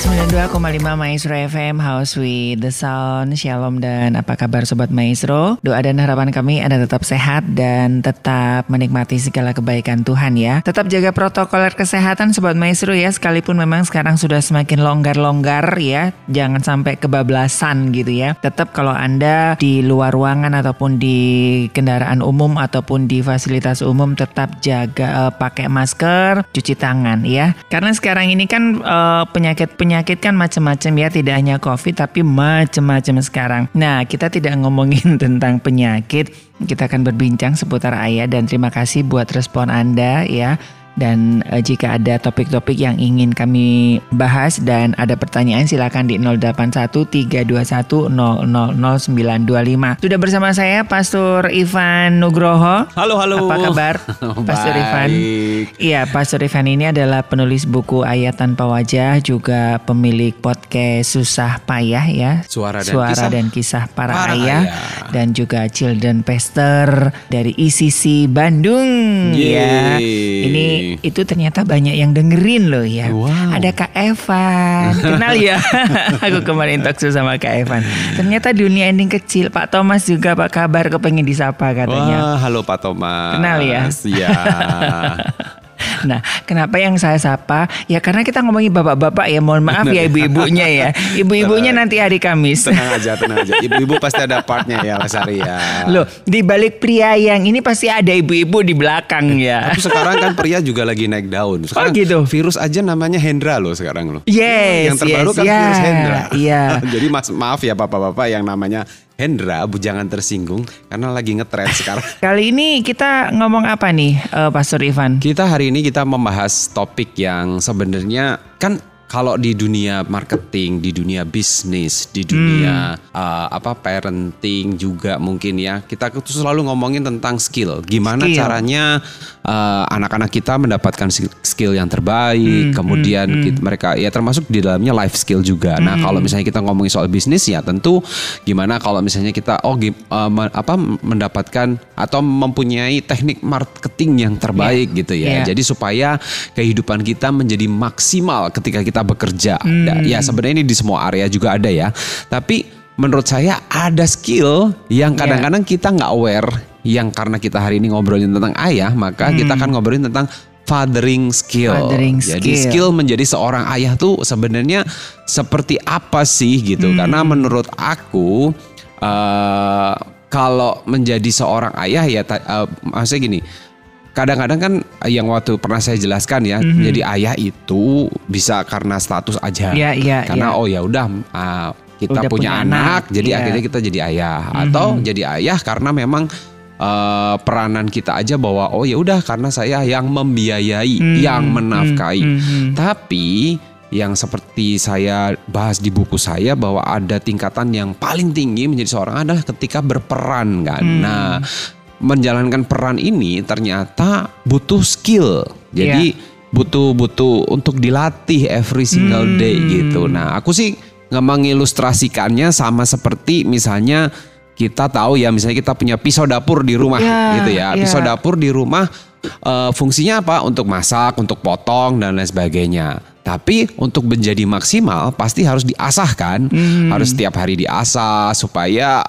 92,5 Maestro FM House with the Sound. Shalom dan apa kabar Sobat Maestro? Doa dan harapan kami Anda tetap sehat dan tetap menikmati segala kebaikan Tuhan ya. Tetap jaga protokol kesehatan Sobat Maestro ya Sekalipun memang sekarang sudah semakin longgar-longgar ya. Jangan sampai kebablasan gitu ya. Tetap kalau Anda di luar ruangan ataupun di kendaraan umum Ataupun di fasilitas umum tetap jaga uh, pakai masker Cuci tangan ya. Karena sekarang ini kan uh, penyakit-penyakit penyakit kan macam-macam ya, tidak hanya COVID tapi macam-macam sekarang. Nah, kita tidak ngomongin tentang penyakit, kita akan berbincang seputar ayah dan terima kasih buat respon Anda ya dan uh, jika ada topik-topik yang ingin kami bahas dan ada pertanyaan silakan di 081321000925. Sudah bersama saya Pastor Ivan Nugroho. Halo halo. Apa kabar Pastor Ivan? Iya, Pastor Ivan ini adalah penulis buku Ayat Tanpa Wajah, juga pemilik podcast Susah Payah ya. Suara dan Suara kisah. dan kisah para, Para ayah, ayah. dan juga Children Pastor dari ICC Bandung ya. Yeay. Ini itu ternyata banyak yang dengerin loh ya. Wow. Ada Kak Evan. Kenal ya? Aku kemarin talk show sama Kak Evan. Ternyata dunia ending kecil. Pak Thomas juga apa kabar kepengen disapa katanya. Wah, halo Pak Thomas. Kenal ya? Iya. Nah, kenapa yang saya sapa? Ya karena kita ngomongin bapak-bapak ya. Mohon maaf ya ibu-ibunya ya. Ibu-ibunya nanti hari Kamis. tenang aja, tenang aja. Ibu-ibu pasti ada partnya ya, Mas Ari ya. Loh, di balik pria yang ini pasti ada ibu-ibu di belakang ya. Tapi sekarang kan pria juga lagi naik daun. Sekarang Oh, gitu. Virus aja namanya Hendra loh sekarang loh. Yes, Yang terbaru yes, kan ya, virus Hendra. iya. Jadi mas, maaf ya bapak-bapak yang namanya Hendra, bu jangan tersinggung karena lagi ngetren sekarang. Kali ini kita ngomong apa nih, eh, Pastor Ivan? Kita hari ini kita membahas topik yang sebenarnya kan kalau di dunia marketing, di dunia bisnis, di dunia Hmm. uh, apa parenting juga mungkin ya, kita tuh selalu ngomongin tentang skill. Gimana Skill. caranya uh, anak-anak kita mendapatkan skill- yang terbaik, Hmm, kemudian kit- mereka ya termasuk di dalamnya life skill juga. Nah, Hmm. kalau misalnya kita ngomongin soal bisnis ya tentu gimana kalau misalnya kita oh uh, apa mendapatkan atau mempunyai teknik marketing yang terbaik gitu ya. Iya. Jadi supaya kehidupan kita menjadi maksimal ketika kita bekerja. Hmm. Da- Ya sebenarnya ini di semua area juga ada ya. Tapi menurut saya ada skill yang Iya. kadang-kadang kita nggak aware. Yang karena kita hari ini ngobrolin tentang ayah, maka kita akan ngobrolin tentang fathering skill. Hmm. Fathering Jadi skill. skill menjadi seorang ayah tuh sebenarnya seperti apa sih gitu? Hmm. Karena menurut aku eh kalau menjadi seorang ayah ya eh, maksudnya gini. Kadang-kadang kan yang waktu pernah saya jelaskan ya, jadi ayah itu bisa karena status aja. Iya, iya, Karena iya. oh ya udah ah, kita Udah punya, punya anak, anak, jadi. Mhm. akhirnya kita jadi ayah atau jadi ayah karena memang eh, peranan kita aja bahwa oh ya udah karena saya yang membiayai, Hmm, yang menafkahi. hmm, hmm. Tapi yang seperti saya bahas di buku saya bahwa ada tingkatan yang paling tinggi menjadi seorang adalah ketika berperan kan. Hmm. Nah, menjalankan peran ini ternyata butuh skill. Jadi butuh butuh untuk dilatih every single Hmm. day gitu. Nah, aku sih nggak mengilustrasikannya sama seperti misalnya kita tahu ya misalnya kita punya pisau dapur di rumah Ya, gitu ya. ya. Pisau dapur di rumah eh, fungsinya apa? Untuk masak, untuk potong dan lain sebagainya. Tapi untuk menjadi maksimal pasti harus diasahkan, Hmm. harus setiap hari diasah supaya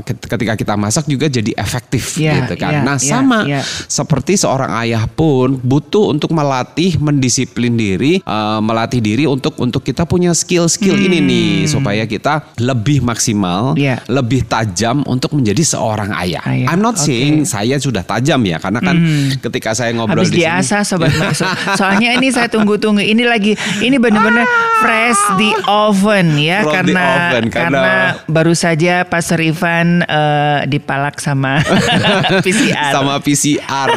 ket- ketika kita masak juga jadi efektif Iya, gitu kan. iya, nah iya, sama iya. seperti seorang ayah pun butuh untuk melatih, mendisiplin diri, eh, melatih diri untuk untuk kita punya skill-skill ini nih supaya kita lebih maksimal, Hmm. Iya. lebih tajam untuk menjadi seorang ayah. Ayah, I'm not oke. saying saya sudah tajam ya, karena kan ketika saya ngobrol Habis di sini. diasah sobat. Soalnya ini saya tunggu-tunggu. Ini lagi ini benar-benar fresh di oven ya From karena, oven, karena karena- baru saja Pastor Ivan eh, dipalak sama PCR. sama PCR.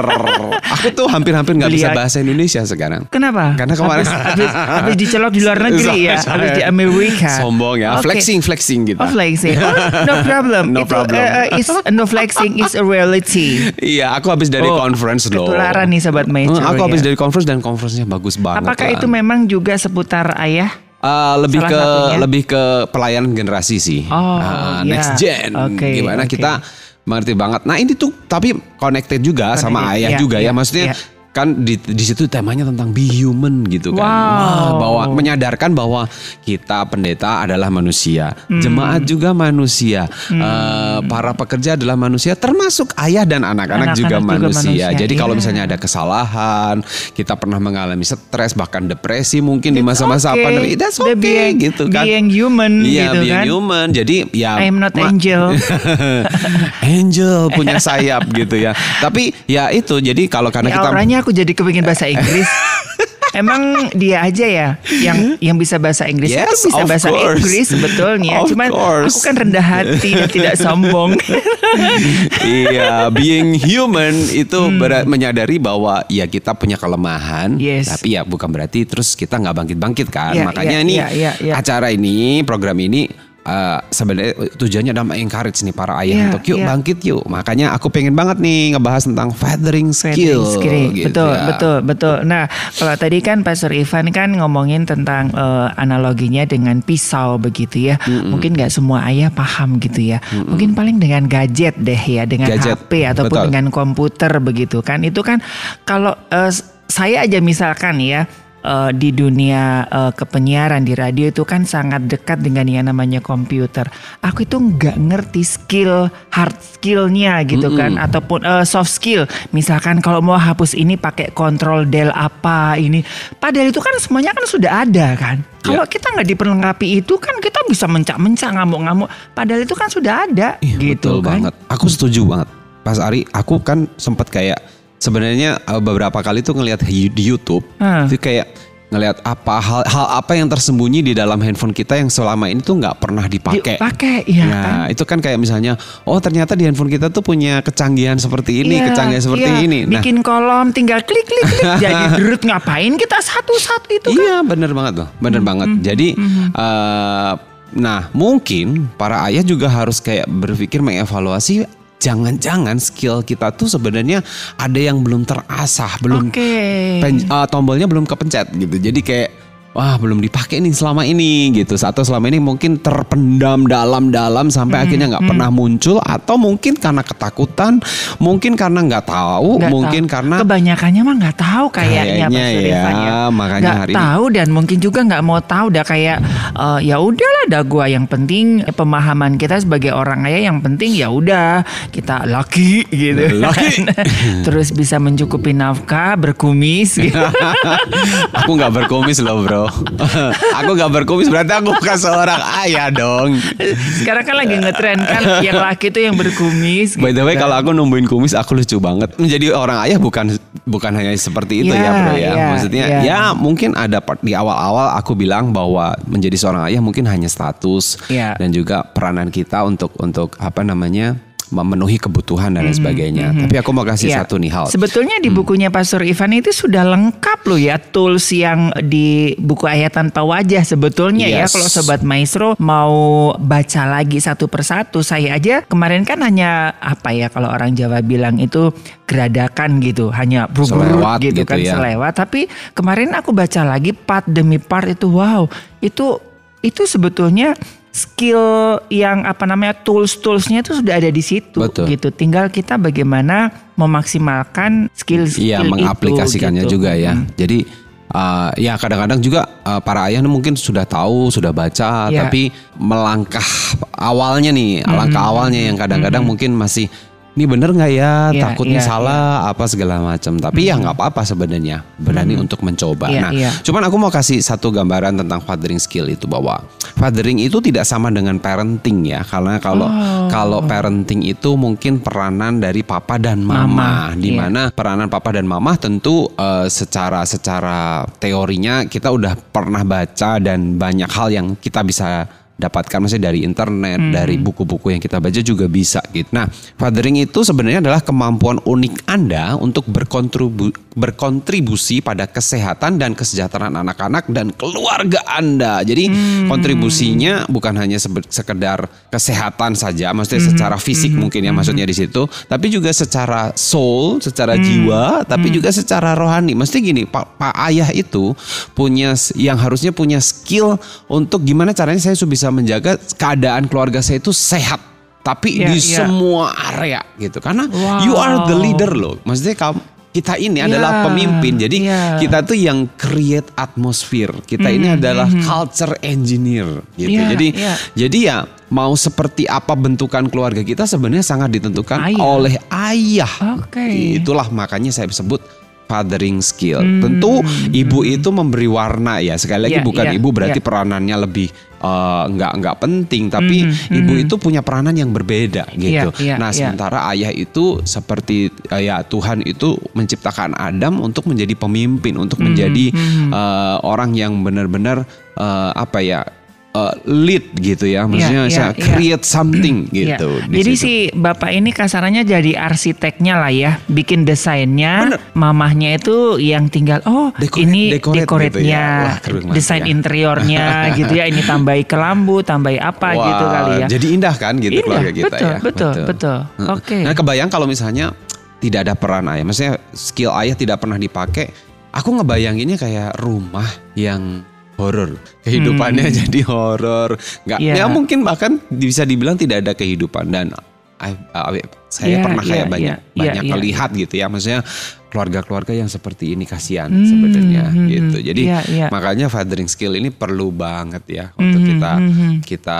Aku tuh hampir-hampir nggak bisa bahasa Indonesia sekarang. Kenapa? Karena kemarin- habis, habis, habis dicelok di luar negeri ya, habis di Amerika. Sombong ya, Oke. flexing flexing gitu. Oh flexing. Oh, no problem. No Itu problem. eh, is, no flexing is a reality. Iya, aku habis dari Oh, conference loh. ketularan nih, Sobat Maestro, Hmm, Aku habis ya. dari conference dan conference-nya bagus banget. Apakah lah. itu memang juga seputar ayah? Uh, lebih Salah ke satunya? lebih ke pelayanan generasi sih. Oh, Uh, ya. next gen. Oke, Gimana oke. kita mengerti banget. Nah, ini tuh tapi connected juga sama Connected, ayah iya, juga iya, ya. Maksudnya iya. Kan di di situ temanya tentang be human gitu kan. Wow. Wah, bahwa menyadarkan bahwa kita pendeta adalah manusia, Hmm. jemaat juga manusia, Uh, para pekerja adalah manusia, termasuk ayah dan anak-anak juga, juga manusia. manusia, Jadi kalau iya. misalnya ada kesalahan, kita pernah mengalami stres bahkan depresi mungkin di masa-masa Okay. pandemi, that's The okay being, gitu kan. Being human Iya, gitu being kan. human. Jadi ya I am not angel. angel punya sayap gitu ya. Tapi ya itu jadi kalau karena Ya, kita aku jadi kepingin bahasa Inggris. Emang dia aja ya yang yang bisa bahasa Inggris Yes, itu bisa bahasa course. Inggris sebetulnya. Of Cuman course. aku kan rendah hati dan tidak sombong. iya, being human itu berat menyadari bahwa ya kita punya kelemahan, Hmm. Yes. tapi ya bukan berarti terus kita nggak bangkit-bangkit kan. Iya, Makanya iya, ini iya, iya, iya. acara ini, program ini eh, sebenarnya tujuannya adalah encourage nih para ayah Iya, untuk yuk iya. bangkit yuk. Makanya aku pengen banget nih ngebahas tentang fathering skill. Skill, gitu betul, ya. betul, betul. Nah, kalau tadi kan Pastor Ivan kan ngomongin tentang eh, analoginya dengan pisau begitu ya. Mungkin nggak semua ayah paham gitu ya. Mungkin paling dengan gadget deh ya, dengan Gadget, HP ataupun betul. dengan komputer begitu kan. Itu kan kalau eh, saya aja misalkan ya. Eh, di dunia eh, kepenyiaran di radio itu kan sangat dekat dengan yang namanya komputer. Aku itu nggak ngerti skill hard skillnya gitu kan, ataupun eh, soft skill. Misalkan kalau mau hapus ini pakai kontrol del apa ini, padahal itu kan semuanya kan sudah ada kan. Kalau kita nggak diperlengkapi itu kan kita bisa mencak-mencak ngamuk-ngamuk. Padahal itu kan sudah ada Iya, gitu betul kan. banget. Aku setuju banget. Pas Ari, aku kan sempat kayak sebenarnya eh, beberapa kali tuh ngelihat di YouTube, Hmm. itu kayak ngelihat apa hal hal apa yang tersembunyi di dalam handphone kita yang selama ini tuh nggak pernah dipakai. Dipakai, iya Nah, kan? itu kan kayak misalnya, oh ternyata di handphone kita tuh punya kecanggihan seperti ini, Iya, kecanggihan seperti iya. ini. Nah, Bikin kolom tinggal klik klik klik jadi derut ngapain kita satu-satu itu kan. Iya bener banget loh, bener banget. Jadi, eh, nah mungkin para ayah juga harus kayak berpikir mengevaluasi. Jangan-jangan skill kita tuh sebenarnya ada yang belum terasah, belum Oke. pen- eh, tombolnya belum kepencet gitu. Jadi kayak wah belum dipakai nih selama ini gitu. Atau selama ini mungkin terpendam dalam-dalam sampai akhirnya nggak pernah muncul. Atau mungkin karena ketakutan, mungkin karena nggak tahu, Nggak mungkin tahu. karena kebanyakannya mah nggak tahu kayaknya, Kayaknya Surifan ya, makanya nggak hari ini- tahu dan mungkin juga nggak mau tahu udah kayak eh, ya udahlah dah gua yang penting pemahaman kita sebagai orang ayah yang penting ya udah kita laki gitu Laki. kan. terus bisa mencukupi nafkah berkumis gitu aku nggak berkumis loh bro. aku nggak berkumis berarti aku bukan seorang ayah dong. sekarang kan lagi ngetren kan yang laki tuh yang berkumis By the way gitu. kalau aku numbuhin kumis aku lucu banget. Menjadi orang ayah bukan bukan hanya seperti itu Ya, ya bro ya. ya, Maksudnya ya. ya mungkin ada part di awal-awal aku bilang bahwa menjadi seorang ayah mungkin hanya status dan juga peranan kita untuk untuk apa namanya memenuhi kebutuhan dan lain sebagainya. Tapi aku mau kasih Iya. satu nih hal. Sebetulnya di bukunya Pastor Ivan itu sudah lengkap loh ya tools yang di buku ayat tanpa wajah sebetulnya ya Yes. kalau sobat maestro mau baca lagi satu persatu saya aja kemarin kan hanya apa ya kalau orang Jawa bilang itu geradakan gitu hanya Selewat gitu, gitu kan ya. selewat tapi kemarin aku baca lagi part demi part itu wow itu itu sebetulnya skill yang apa namanya tools-toolsnya itu sudah ada di situ Betul. gitu. Tinggal kita bagaimana memaksimalkan skill-skill Iya itu. mengaplikasikannya gitu. juga ya. Mm. Jadi uh, ya kadang-kadang juga uh, para ayah mungkin sudah tahu, sudah baca, Ya. tapi melangkah awalnya nih, langkah awalnya yang kadang-kadang mungkin masih ini bener nggak ya? Ya, Takutnya ya, salah apa segala macam. Tapi ya nggak apa-apa sebenarnya berani untuk mencoba. Iya, nah, iya. cuman aku mau kasih satu gambaran tentang fathering skill itu bahwa fathering itu tidak sama dengan parenting ya. Karena kalau Oh. kalau parenting itu mungkin peranan dari papa dan mama, Mama, di iya. mana peranan papa dan mama tentu eh, secara secara teorinya kita udah pernah baca dan banyak hal yang kita bisa dapatkan maksudnya dari internet, Hmm. dari buku-buku yang kita baca juga bisa gitu. Nah, fathering itu sebenarnya adalah kemampuan unik Anda untuk berkontribu berkontribusi pada kesehatan dan kesejahteraan anak-anak dan keluarga Anda. Jadi Hmm. kontribusinya bukan hanya sekedar kesehatan saja, maksudnya Hmm. secara fisik mungkin ya maksudnya di situ, tapi juga secara soul, secara Hmm. jiwa, tapi juga secara rohani. Mesti gini, Pak Pak Ayah itu punya yang harusnya punya skill untuk gimana caranya saya bisa menjaga keadaan keluarga saya itu sehat. Tapi Iya, di iya. semua area gitu. Karena Wow. you are the leader loh. Maksudnya kamu kita ini Iya, adalah pemimpin. Jadi iya. kita tuh yang create atmosphere. Kita ini adalah culture engineer gitu. Iya, jadi iya. jadi ya mau seperti apa bentukan keluarga kita sebenarnya sangat ditentukan Ayah. oleh ayah. Oke. Itulah makanya saya sebut fathering skill. Hmm. Tentu ibu itu memberi warna ya. Sekali lagi Iya, bukan iya, ibu berarti iya. peranannya lebih eh, nggak nggak penting, tapi ibu itu punya peranan yang berbeda gitu. Hmm, Iya, iya, nah, iya. sementara ayah itu seperti eh, ya Tuhan itu menciptakan Adam untuk menjadi pemimpin, untuk Hmm, menjadi eh, orang yang benar-benar eh, apa ya eh, lead gitu ya. Maksudnya iya, saya iya. create something Iya. gitu. di Jadi situ. si bapak ini kasarannya jadi arsiteknya lah ya, bikin desainnya. Bener. Mamahnya itu yang tinggal oh Decorate- ini dekoratnya, gitu ya. Wah, desain ya. interiornya gitu ya. Ini tambahi kelambu, tambahi apa Wah, gitu kali ya. Jadi indah kan gitu Indah, keluarga kita betul, ya. betul, betul. Heeh. Oke. Nah kebayang kalau misalnya tidak ada peran ayah, maksudnya skill ayah tidak pernah dipakai. Aku ngebayanginnya kayak rumah yang horor, kehidupannya jadi horor. Nggak, Hmm. Iya. ya mungkin bahkan bisa dibilang tidak ada kehidupan dan I- I- saya Iya, pernah kayak iya, banyak iya, banyak iya, melihat gitu ya, maksudnya keluarga-keluarga yang seperti ini kasihan Hmm, sebenarnya hmm, gitu. hmm. Jadi Iya, iya. makanya fathering skill ini perlu banget ya untuk Mhm, kita mhm. kita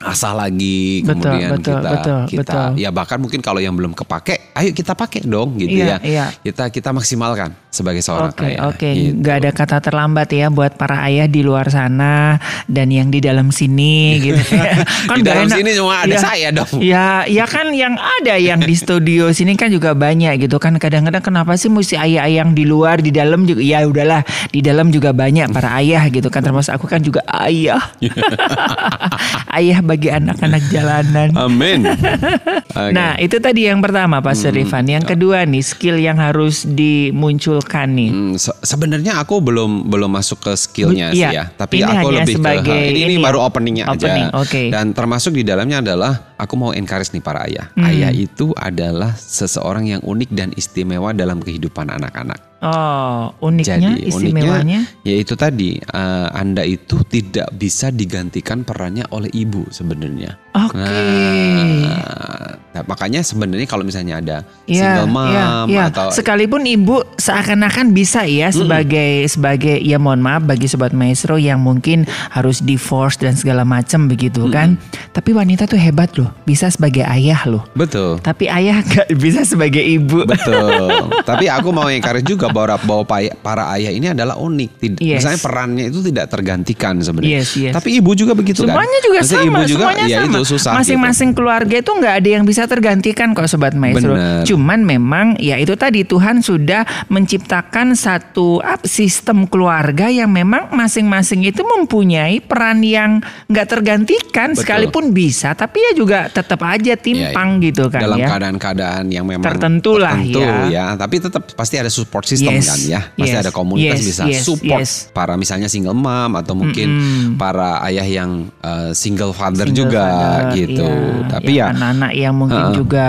asah lagi Betul, kemudian betul, kita betul, kita betul. ya bahkan mungkin kalau yang belum kepake ayo kita pakai dong gitu Iya, ya iya. kita kita maksimalkan sebagai seorang Oke, ayah oke. gitu. Nggak ada kata terlambat ya buat para ayah di luar sana dan yang di dalam sini gitu. ya. Di nggak dalam enak. sini cuma ada Ya, saya dong. Ya, ya kan yang ada yang di studio sini kan juga banyak gitu kan. Kadang-kadang kenapa sih mesti ayah-ayah yang di luar, di dalam juga ya udahlah, di dalam juga banyak para ayah gitu kan. Termasuk aku kan juga ayah. ayah bagi anak-anak jalanan. amin Oke. Nah, itu tadi yang pertama Pak Serifan. Yang kedua nih, skill yang harus dimunculkan nih. Hmm, se- sebenarnya aku belum belum masuk ke skillnya Iya, sih ya, tapi ini aku lebih sebagai ke ini, ini ini baru ya, openingnya opening, aja. oke. Dan termasuk di dalamnya adalah aku mau encourage nih para ayah. Hmm. Ayah itu adalah seseorang yang unik dan istimewa dalam kehidupan anak-anak. Oh, uniknya, Jadi istimewanya. uniknya yaitu tadi eh, Anda itu tidak bisa digantikan perannya oleh ibu sebenarnya. Oke. Nah, nah, makanya sebenarnya kalau misalnya ada Iya, single mom iya, iya. atau sekalipun ibu seakan-akan bisa ya sebagai sebagai ya mohon maaf bagi sobat maestro yang mungkin harus divorce dan segala macam begitu kan. Tapi wanita tuh hebat loh, bisa sebagai ayah loh. betul. Tapi ayah gak bisa sebagai ibu. Betul. Tapi aku mau encourage juga bahwa bahwa pa- para ayah ini adalah unik. Tid- Yes. Misalnya perannya itu tidak tergantikan sebenarnya. Yes, yes. Tapi ibu juga begitu kan. Semuanya juga Maksudnya sama, Ibu juga semuanya ya sama. itu susah. gitu. Masing-masing keluarga itu nggak ada yang bisa tergantikan kok sobat maestro. Bener. Cuman memang ya itu tadi Tuhan sudah menciptakan satu sistem keluarga yang memang masing-masing itu mempunyai peran yang nggak tergantikan Betul. sekalipun bisa, tapi ya juga tetap aja timpang Ya, ya. gitu kan Dalam ya. keadaan-keadaan yang memang Tertentu lah tertentu ya. Tapi tetap pasti ada support system Yes, kan ya. Pasti yes, ada komunitas yes, bisa yes, support yes. para misalnya single mom atau mungkin para ayah yang uh, single father Single juga father, gitu. iya. Tapi ya anak-anak yang mungkin Heeh. juga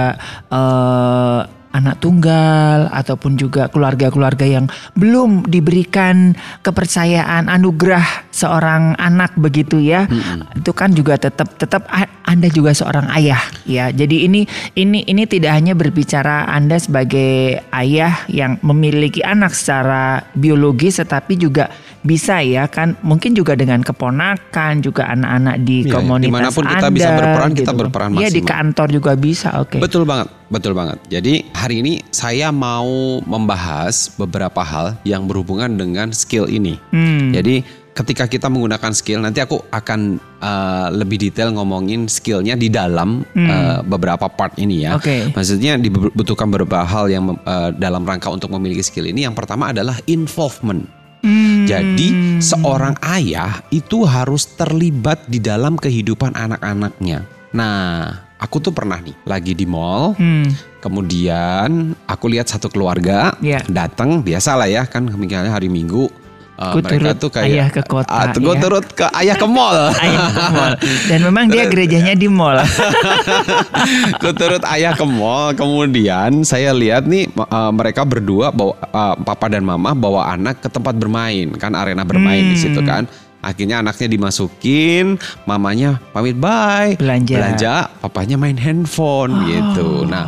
eh anak tunggal ataupun juga keluarga-keluarga yang belum diberikan kepercayaan anugerah seorang anak begitu ya. Itu kan juga tetap tetap Anda juga seorang ayah ya. Jadi ini ini ini tidak hanya berbicara Anda sebagai ayah yang memiliki anak secara biologis tetapi juga bisa ya kan mungkin juga dengan keponakan juga anak-anak di Iya, komunitas di mana pun kita Anda bisa berperan, kita berperan Iya di maksimal. kantor juga bisa oke Betul banget, betul banget. Jadi hari ini saya mau membahas beberapa hal yang berhubungan dengan skill ini. Hmm. Jadi ketika kita menggunakan skill, nanti aku akan uh, lebih detail ngomongin skillnya di dalam uh, beberapa part ini ya. Hmm. Oke. Maksudnya dibutuhkan beberapa hal yang uh, dalam rangka untuk memiliki skill ini. Yang pertama adalah involvement. Hmm. Jadi seorang ayah itu harus terlibat di dalam kehidupan anak-anaknya. Nah, aku tuh pernah nih lagi di mall, Hmm. kemudian aku lihat satu keluarga Iya. datang, biasalah ya kan misalnya hari Minggu. Uh, Ku mereka turut tuh kayak ayah ke kota, gua ya. turut ke ayah ke mall. Ayah ke mall. Dan memang dia gerejanya di mall. Ku turut ayah ke mall, kemudian saya lihat nih uh, mereka berdua bawa uh, papa dan mama bawa anak ke tempat bermain, kan arena bermain di situ Hmm. kan. Akhirnya anaknya dimasukin, mamanya pamit bye, Belanja. belanja, papanya main handphone gitu. Nah,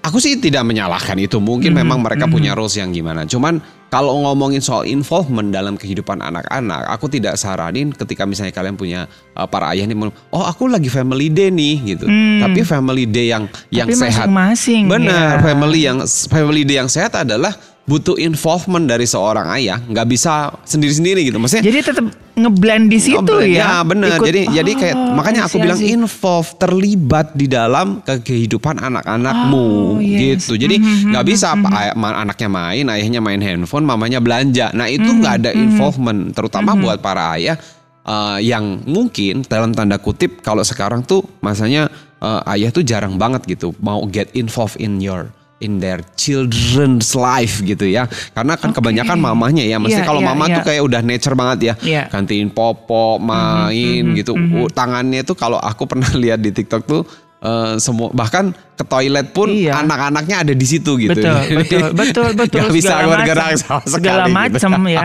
aku sih tidak menyalahkan itu. Mungkin Hmm, memang mereka punya rules yang gimana. Cuman kalau ngomongin soal involvement dalam kehidupan anak-anak, aku tidak saranin ketika misalnya kalian punya uh, para ayah nih, oh aku lagi family day nih gitu. Tapi family day yang yang. Tapi sehat. masing-masing, Benar, ya. family yang family day yang sehat adalah butuh involvement dari seorang ayah, nggak bisa sendiri-sendiri gitu. Maksudnya Jadi tetap ngeblend di situ Ngobrol. ya. benar. Ikut- Jadi jadi kayak Oh, makanya aku I see, I bilang involve, terlibat di dalam ke- kehidupan anak-anakmu Oh, yes. gitu. Jadi nggak bisa apa ay- ma- anaknya main, ayahnya main handphone, mamanya belanja. Nah, itu nggak ada involvement terutama buat para ayah eh, yang mungkin dalam tanda kutip kalau sekarang tuh masanya eh, ayah tuh jarang banget gitu mau get involved in your in their children's life gitu ya. Karena kan kebanyakan mamanya ya. Mesti Iya, kalau iya, mama iya. tuh kayak udah nature banget ya Iya. gantiin popo, main gitu. Uh, Tangannya tuh kalau aku pernah lihat di TikTok tuh eh, semua bahkan ke toilet pun Iya. anak-anaknya ada di situ gitu. Betul, betul, betul, betul. Gak bisa bergerak sama sekali. Segala gitu. macam ya.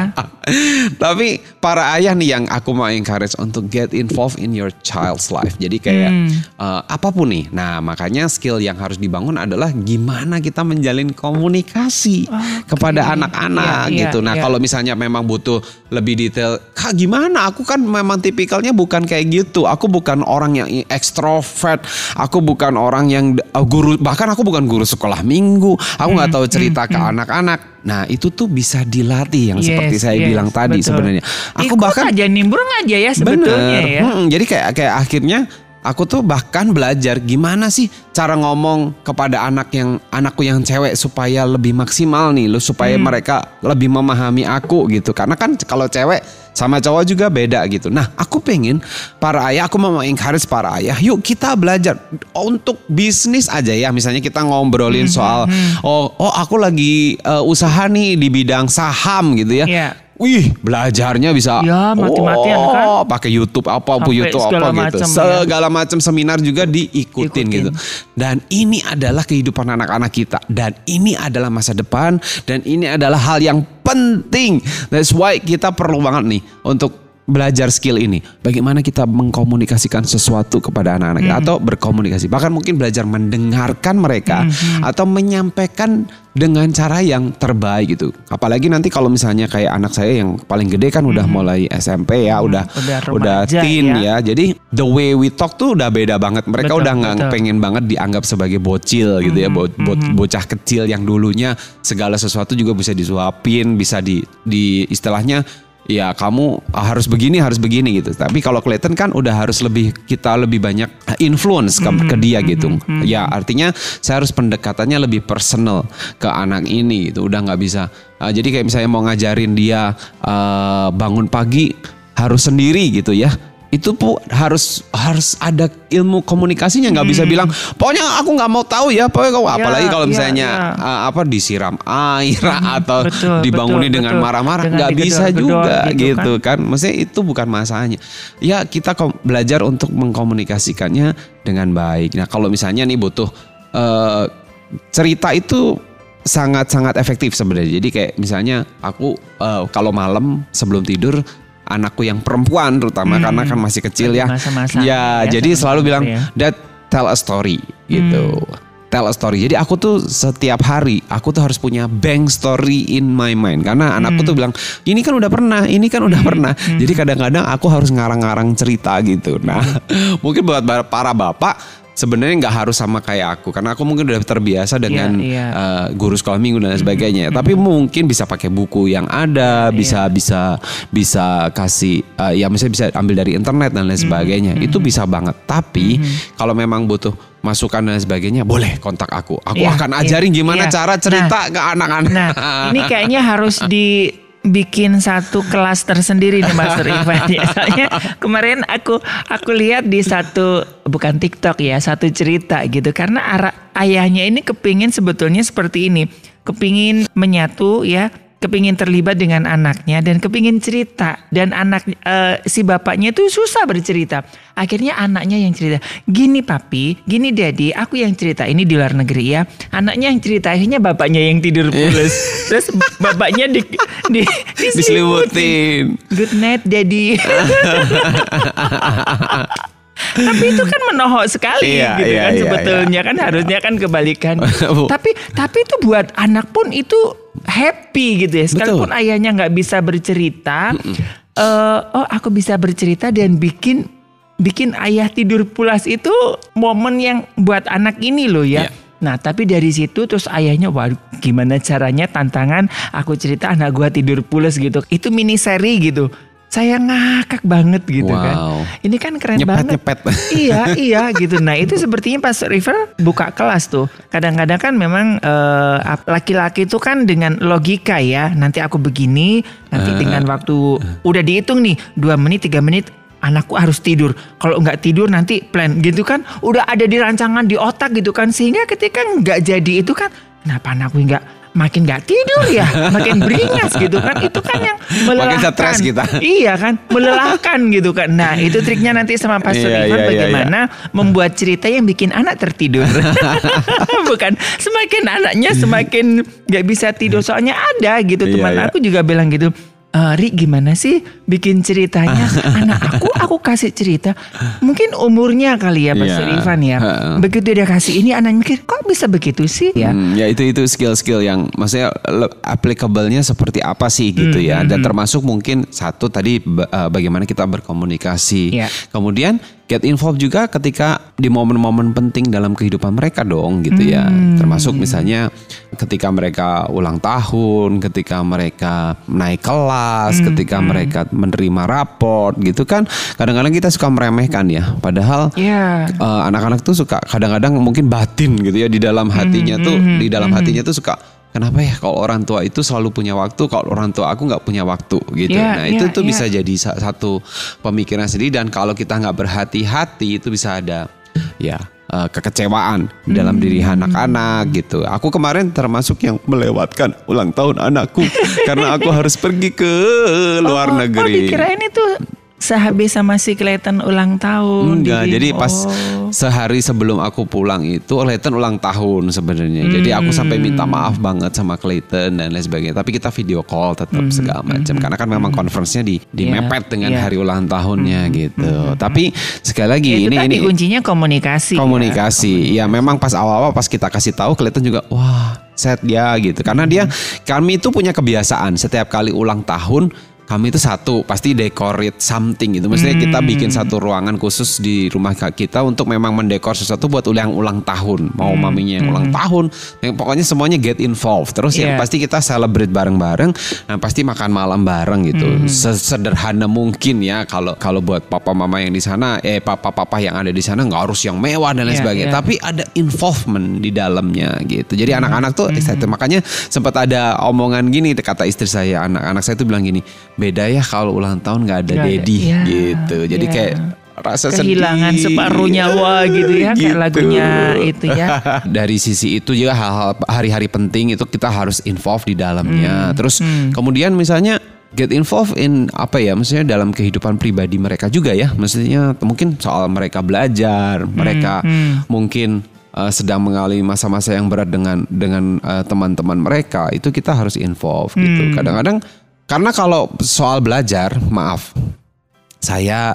Tapi para ayah nih yang aku mau encourage untuk get involved in your child's life. Jadi kayak Hmm. eh, apa pun nih. Nah makanya skill yang harus dibangun adalah gimana kita menjalin komunikasi kepada anak-anak Iya, iya, gitu. Nah iya. kalau misalnya memang butuh lebih detail, kak gimana? Aku kan memang tipikalnya bukan kayak gitu. Aku bukan orang yang ekstrovert. Aku bukan orang yang uh, guru. Bahkan aku bukan guru sekolah minggu. Aku nggak Hmm, tahu cerita ke anak-anak. Nah itu tuh bisa dilatih yang Yes, seperti saya yes, bilang tadi betul. sebenarnya. Aku Ikut bahkan aja nimbrung aja ya sebetulnya Bener. ya. Mm-mm, jadi kayak kayak akhirnya aku tuh bahkan belajar gimana sih cara ngomong kepada anak yang anakku yang cewek supaya lebih maksimal nih lo supaya Hmm. mereka lebih memahami aku gitu. Karena kan kalau cewek sama cowok juga beda gitu. Nah, aku pengen para ayah aku mau encourage para ayah, yuk kita belajar untuk bisnis aja ya. Misalnya kita Hmm, ngobrolin soal oh oh aku lagi eh, usaha nih di bidang saham gitu ya. Iya. Wih, belajarnya bisa Ya, mati-matian kan. Oh, pakai YouTube apa, Sampai YouTube segala apa gitu. macam ya. Segala macam seminar juga diikutin Ikutin. gitu. Dan ini adalah kehidupan anak-anak kita dan ini adalah masa depan dan ini adalah hal yang penting. That's why kita perlu banget nih untuk belajar skill ini. Bagaimana kita mengkomunikasikan sesuatu kepada anak-anak kita atau berkomunikasi. Bahkan mungkin belajar mendengarkan mereka atau menyampaikan dengan cara yang terbaik gitu. Apalagi nanti kalau misalnya kayak anak saya yang paling gede kan udah mulai SMP ya, udah udah udah remaja teen ya. ya. Jadi the way we talk tuh udah beda banget. Mereka Betul, udah nggak pengen banget dianggap sebagai bocil gitu ya, bo- bo- bocah kecil yang dulunya segala sesuatu juga bisa disuapin, bisa di di istilahnya ya kamu harus begini harus begini gitu. Tapi kalau Clayton kan udah harus lebih kita lebih banyak influence ke, ke dia gitu. Ya artinya saya harus pendekatannya lebih personal ke anak ini gitu. Udah nggak bisa. uh, jadi kayak misalnya mau ngajarin dia uh, bangun pagi harus sendiri gitu ya itu pu harus harus ada ilmu komunikasinya nggak bisa bilang pokoknya aku nggak mau tahu ya pokoknya kau apalagi kalau ya, misalnya ya. uh, apa disiram air atau betul, dibangunin betul, dengan marah-marah nggak bisa digedor-gedor juga gitu gitu, kan. maksudnya itu bukan masalahnya ya kita belajar untuk mengkomunikasikannya dengan baik nah kalau misalnya nih butuh eh, cerita itu sangat-sangat efektif sebenarnya. Jadi kayak misalnya aku eh, kalau malam sebelum tidur anakku yang perempuan terutama karena kan masih kecil ya. masa-masanya Ya, ya, jadi selalu bilang ya. dad tell a story gitu. Tell a story. Jadi aku tuh setiap hari aku tuh harus punya bank story in my mind karena anakku tuh bilang ini kan udah pernah, ini kan udah pernah. Jadi kadang-kadang aku harus ngarang-ngarang cerita gitu. Nah, mungkin buat para bapak sebenarnya nggak harus sama kayak aku karena aku mungkin udah terbiasa dengan iya. eh, guru sekolah minggu dan lain sebagainya. Tapi mungkin bisa pakai buku yang ada, bisa bisa bisa kasih eh, ya misalnya bisa ambil dari internet dan lain sebagainya. Itu bisa banget. Tapi kalau memang butuh masukan dan sebagainya, boleh kontak aku. Aku Iya, akan iya, ajarin gimana iya. cara cerita ke anak-anak. Nah, ini kayaknya harus dibikin satu kelas tersendiri nih Mas Rifan. Ya, soalnya kemarin aku aku lihat di satu bukan TikTok ya, satu cerita gitu. Karena ara- ayahnya ini kepingin sebetulnya seperti ini, kepingin menyatu ya. Kepingin terlibat dengan anaknya dan kepingin cerita dan anak eh, si bapaknya itu susah bercerita. Akhirnya anaknya yang cerita. Gini papi, gini daddy, aku yang cerita ini di luar negeri ya. Anaknya yang cerita akhirnya bapaknya yang tidur pulas. Terus bapaknya di, di. Diselimutin. Good night daddy. tapi itu kan menohok sekali Iya, gitu iya, kan iya, sebetulnya kan harusnya kan kebalikan. Tapi tapi itu buat anak pun itu happy gitu ya. Sekalipun Betul. ayahnya nggak bisa bercerita, eh, oh aku bisa bercerita dan bikin bikin ayah tidur pulas itu momen yang buat anak ini loh ya. Iya. Nah tapi dari situ terus ayahnya wah gimana caranya tantangan aku cerita anak gua tidur pulas gitu. Itu mini seri gitu. Saya ngakak banget gitu kan. Wow. Ini kan keren banget. Nyepet-nyepet. iya, iya gitu. Nah itu sepertinya pas River buka kelas tuh. Kadang-kadang kan memang eh, ap- laki-laki itu kan dengan logika ya. Nanti aku begini, nanti dengan waktu udah dihitung nih dua menit, tiga menit. Anakku harus tidur. Kalau nggak tidur nanti plan gitu kan. Udah ada di rancangan di otak gitu kan. Sehingga ketika nggak jadi itu kan. Kenapa anakku nggak makin nggak tidur ya, makin beringas gitu kan. Itu kan yang melelahkan. stres kita. Iya kan, melelahkan gitu kan. Nah itu triknya nanti sama Pastor Iya, Ivan iya, iya, bagaimana membuat cerita yang bikin anak tertidur. Bukan semakin anaknya semakin nggak bisa tidur. Soalnya ada gitu Iya, teman iya. aku juga bilang gitu. "Eh, Ri gimana sih bikin ceritanya anak aku aku kasih cerita mungkin umurnya kali ya Pastor Iya. Ivan ya begitu dia kasih ini anaknya mikir kok bisa begitu sih ya Hmm, ya itu itu skill-skill yang maksudnya le- applicable-nya seperti apa sih gitu Hmm, ya. Dan termasuk mungkin satu tadi eh, bagaimana kita berkomunikasi. Iya. Kemudian get involved juga ketika di momen-momen penting dalam kehidupan mereka dong gitu ya. Hmm. Termasuk misalnya ketika mereka ulang tahun, ketika mereka naik kelas, Hmm, ketika mereka menerima raport gitu kan. Kadang-kadang kita suka meremehkan ya. Padahal ya Eh, anak-anak tuh suka kadang-kadang mungkin batin gitu ya di dalam hatinya tuh di dalam hatinya tuh suka kenapa ya? Kalau orang tua itu selalu punya waktu kalau orang tua aku nggak punya waktu gitu. Ya, nah itu ya, tuh ya. bisa jadi sa- satu pemikiran sendiri. Dan kalau kita nggak berhati-hati itu bisa ada ya eh, kekecewaan di dalam diri anak-anak gitu. Aku kemarin termasuk yang melewatkan ulang tahun anakku karena aku harus pergi ke luar oh, negeri oh dikirain itu sehabis sama si Clayton ulang tahun Enggak, Didi. jadi pas Oh. sehari sebelum aku pulang itu Clayton ulang tahun sebenarnya. Jadi aku sampai minta maaf banget sama Clayton dan lain sebagainya. Tapi kita video call tetap segala macam karena kan memang conference-nya di dimepet dengan iya. hari ulang tahunnya gitu. Tapi sekali lagi Ya, ini ini kuncinya komunikasi. ya. komunikasi. Ya memang pas awal-awal pas kita kasih tahu Clayton juga wah set dia gitu. Karena dia kami itu punya kebiasaan setiap kali ulang tahun kami itu satu pasti decorate something gitu. Maksudnya kita bikin satu ruangan khusus di rumah kita untuk memang mendekor sesuatu buat ulang ulang tahun. Mau maminya yang ulang tahun, yang pokoknya semuanya get involved. Terus yang Iya. pasti kita celebrate bareng-bareng, nah pasti makan malam bareng gitu. Sesederhana mungkin ya kalau kalau buat papa mama yang di sana, eh papa-papa yang ada di sana nggak harus yang mewah dan lain Iya, sebagainya. iya. Tapi ada involvement di dalamnya gitu. Jadi anak-anak tuh excited. Makanya sempat ada omongan gini kata istri saya, anak-anak saya tuh bilang gini, beda ya kalau ulang tahun nggak ada Nggak ada, daddy iya, gitu. Jadi iya. kayak rasa kehilangan sedih. separuh nyawa gitu ya kayak Gitu. lagunya itu ya. Dari sisi itu juga hal-hal hari-hari penting itu kita harus involve di Hmm, dalamnya. Terus kemudian misalnya get involved in apa ya maksudnya dalam kehidupan pribadi mereka juga ya. Maksudnya mungkin soal mereka belajar, mereka Hmm, mungkin uh, sedang mengalami masa-masa yang berat dengan dengan uh, teman-teman mereka, itu kita harus involve gitu. Hmm. Kadang-kadang karena kalau soal belajar, maaf, saya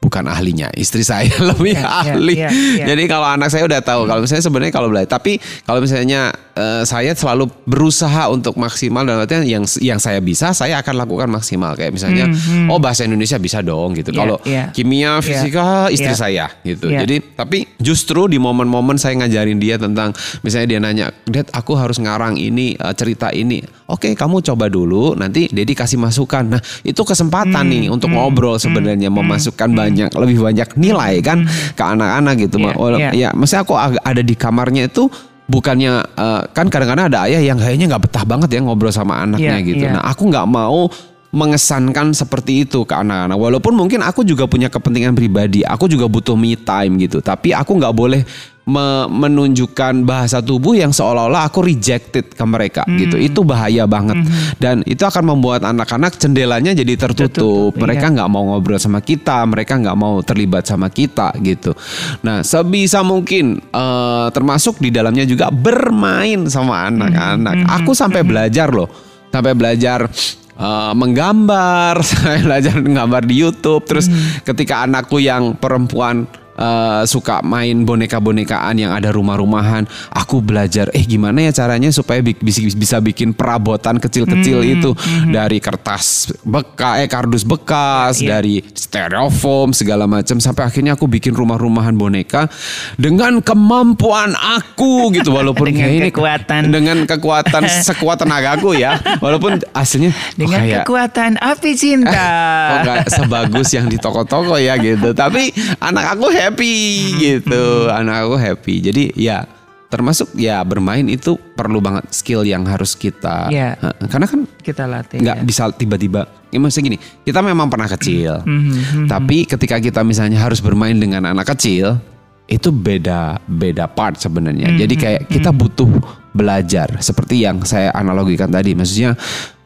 bukan ahlinya, istri saya lebih Ya, ya, ahli. ya, ya. Jadi kalau anak saya udah tahu, kalau misalnya sebenarnya kalau belajar, tapi kalau misalnya eh, saya selalu berusaha untuk maksimal dan artinya yang yang saya bisa, saya akan lakukan maksimal. Kayak misalnya, oh bahasa Indonesia bisa dong gitu. Hmm, Ya, kalau ya. kimia, fisika, istri Ya. saya gitu. Ya. Jadi tapi justru di momen-momen saya ngajarin dia tentang, misalnya dia nanya, Dad aku harus ngarang ini eh, cerita ini. Oke, kamu coba dulu, nanti Dedi kasih masukan. Nah itu kesempatan Hmm, nih untuk ngobrol sebenarnya, memasukkan banyak lebih banyak nilai kan ke anak-anak gitu. Iya, Wala- iya. Ya, maksudnya aku ada di kamarnya itu bukannya eh, kan kadang-kadang ada ayah yang kayaknya nggak betah banget ya ngobrol sama anaknya Iya, gitu. iya. Nah aku nggak mau mengesankan seperti itu ke anak-anak. Walaupun mungkin aku juga punya kepentingan pribadi, aku juga butuh me time gitu. Tapi aku nggak boleh me- menunjukkan bahasa tubuh yang seolah-olah aku rejected ke mereka Hmm. gitu. Itu bahaya banget dan itu akan membuat anak-anak jendelanya jadi tertutup. Tertutup, mereka iya. nggak mau ngobrol sama kita, mereka nggak mau terlibat sama kita gitu. Nah, sebisa mungkin eh, termasuk di dalamnya juga bermain sama anak-anak. Aku sampai belajar loh, sampai belajar eh, menggambar, saya belajar menggambar di YouTube. Terus ketika anakku yang perempuan eh, suka main boneka-bonekaan yang ada rumah-rumahan, aku belajar eh gimana ya caranya supaya bi- bisa bikin perabotan kecil-kecil itu? dari kertas bekas, eh kardus bekas, Iya. dari styrofoam segala macam. Sampai akhirnya aku bikin rumah-rumahan boneka dengan kemampuan aku gitu. Walaupun Dengan kayak ini kekuatan. dengan kekuatan sekuat tenagaku ya. Walaupun aslinya Dengan kayak kekuatan api cinta. kok nggak sebagus yang di toko-toko ya gitu. Tapi anak aku happy gitu. Anak aku happy. Jadi ya termasuk ya bermain itu perlu banget skill yang harus kita. Heeh, karena kan Kita latih. nggak ya. bisa tiba-tiba. Ya maksudnya gini kita memang pernah kecil. Mhm, tapi ketika kita misalnya harus bermain dengan anak kecil itu beda beda part sebenarnya. Jadi kayak kita butuh belajar. Seperti yang saya analogikan tadi. Maksudnya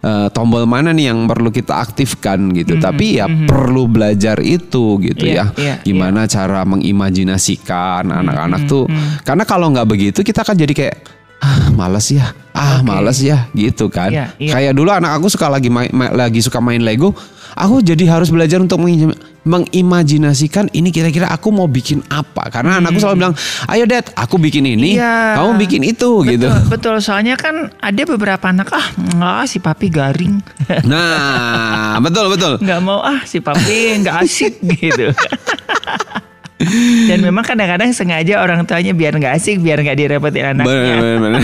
eh, tombol mana nih yang perlu kita aktifkan gitu. Tapi ya perlu belajar itu gitu Iya, ya. iya, gimana cara mengimajinasikan anak-anak tuh. karena kalau nggak begitu kita akan jadi kayak ah males ya. Ah males ya. Gitu kan. Iya, iya. kayak dulu anak aku suka lagi main, ma- lagi suka main Lego. Aku jadi harus belajar untuk mengim- mengimajinasikan ini kira-kira aku mau bikin apa. Karena anakku selalu bilang ayo dad aku bikin ini Iya. kamu bikin itu gitu. Betul, betul. Soalnya kan ada beberapa anak ah nggak si papi garing, nah betul betul. Nggak mau ah si papi nggak asik gitu. Dan memang kadang-kadang sengaja orang tuanya biar nggak asik, biar nggak direpotin anaknya. Bener, bener, bener.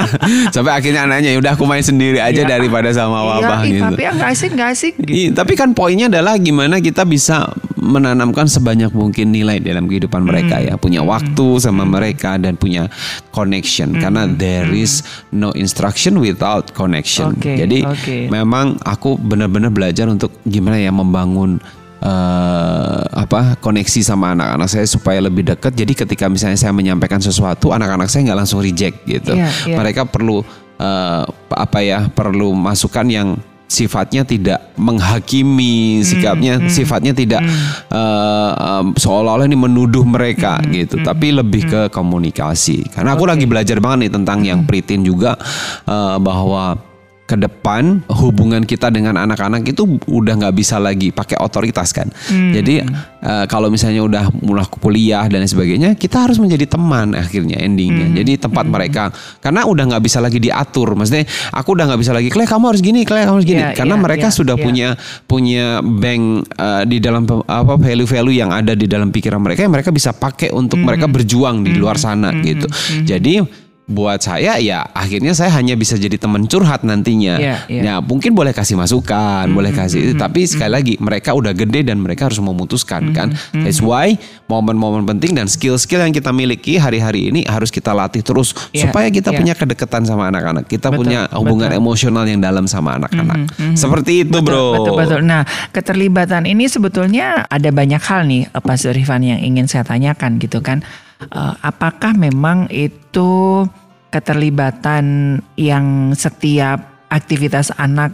Sampai akhirnya anaknya ya udah aku main sendiri aja Iya. daripada sama Iya, wabah ih, gitu. papi ah nggak asik, nggak asik. Gitu. Iya, tapi kan poinnya adalah gimana kita bisa menanamkan sebanyak mungkin nilai dalam kehidupan mereka Hmm. ya, punya waktu sama mereka dan punya connection Hmm. karena there is no instruction without connection. Oke, Jadi oke. memang aku benar-benar belajar untuk gimana ya membangun eh, apa koneksi sama anak-anak saya supaya lebih dekat. Jadi ketika misalnya saya menyampaikan sesuatu, anak-anak saya nggak langsung reject gitu. Iya, iya. Mereka perlu eh, apa ya perlu masukan yang sifatnya tidak menghakimi sikapnya sifatnya tidak eh, em, seolah-olah ini menuduh mereka gitu tapi lebih ke komunikasi karena aku lagi belajar banget nih tentang yang pritin juga eh, bahwa ke depan hubungan kita dengan anak-anak itu udah nggak bisa lagi pakai otoritas kan. Jadi eh, kalau misalnya udah mulai kuliah dan sebagainya, kita harus menjadi teman akhirnya endingnya. Jadi tempat mereka karena udah nggak bisa lagi diatur. Maksudnya aku udah nggak bisa lagi, Kleh kamu harus gini, Kleh kamu harus gini. Iya, karena iya, mereka iya, sudah iya. punya punya bank eh, di dalam apa value-value yang ada di dalam pikiran mereka yang mereka bisa pakai untuk Hmm. mereka berjuang di luar sana gitu. Jadi buat saya ya akhirnya saya hanya bisa jadi teman curhat nantinya. Iya, iya. Ya mungkin boleh kasih masukan, boleh kasih tapi sekali lagi mereka udah gede dan mereka harus memutuskan kan. That's why momen-momen penting dan skill-skill yang kita miliki hari-hari ini harus kita latih terus Iya, supaya kita iya. punya kedekatan sama anak-anak. Kita Betul, punya hubungan betul. emosional yang dalam sama anak-anak. Seperti itu, Bro. Betul, betul. Nah, keterlibatan ini sebetulnya ada banyak hal nih, eh, Pak Zurifan yang ingin saya tanyakan gitu kan. Eh, apakah memang itu keterlibatan yang setiap aktivitas anak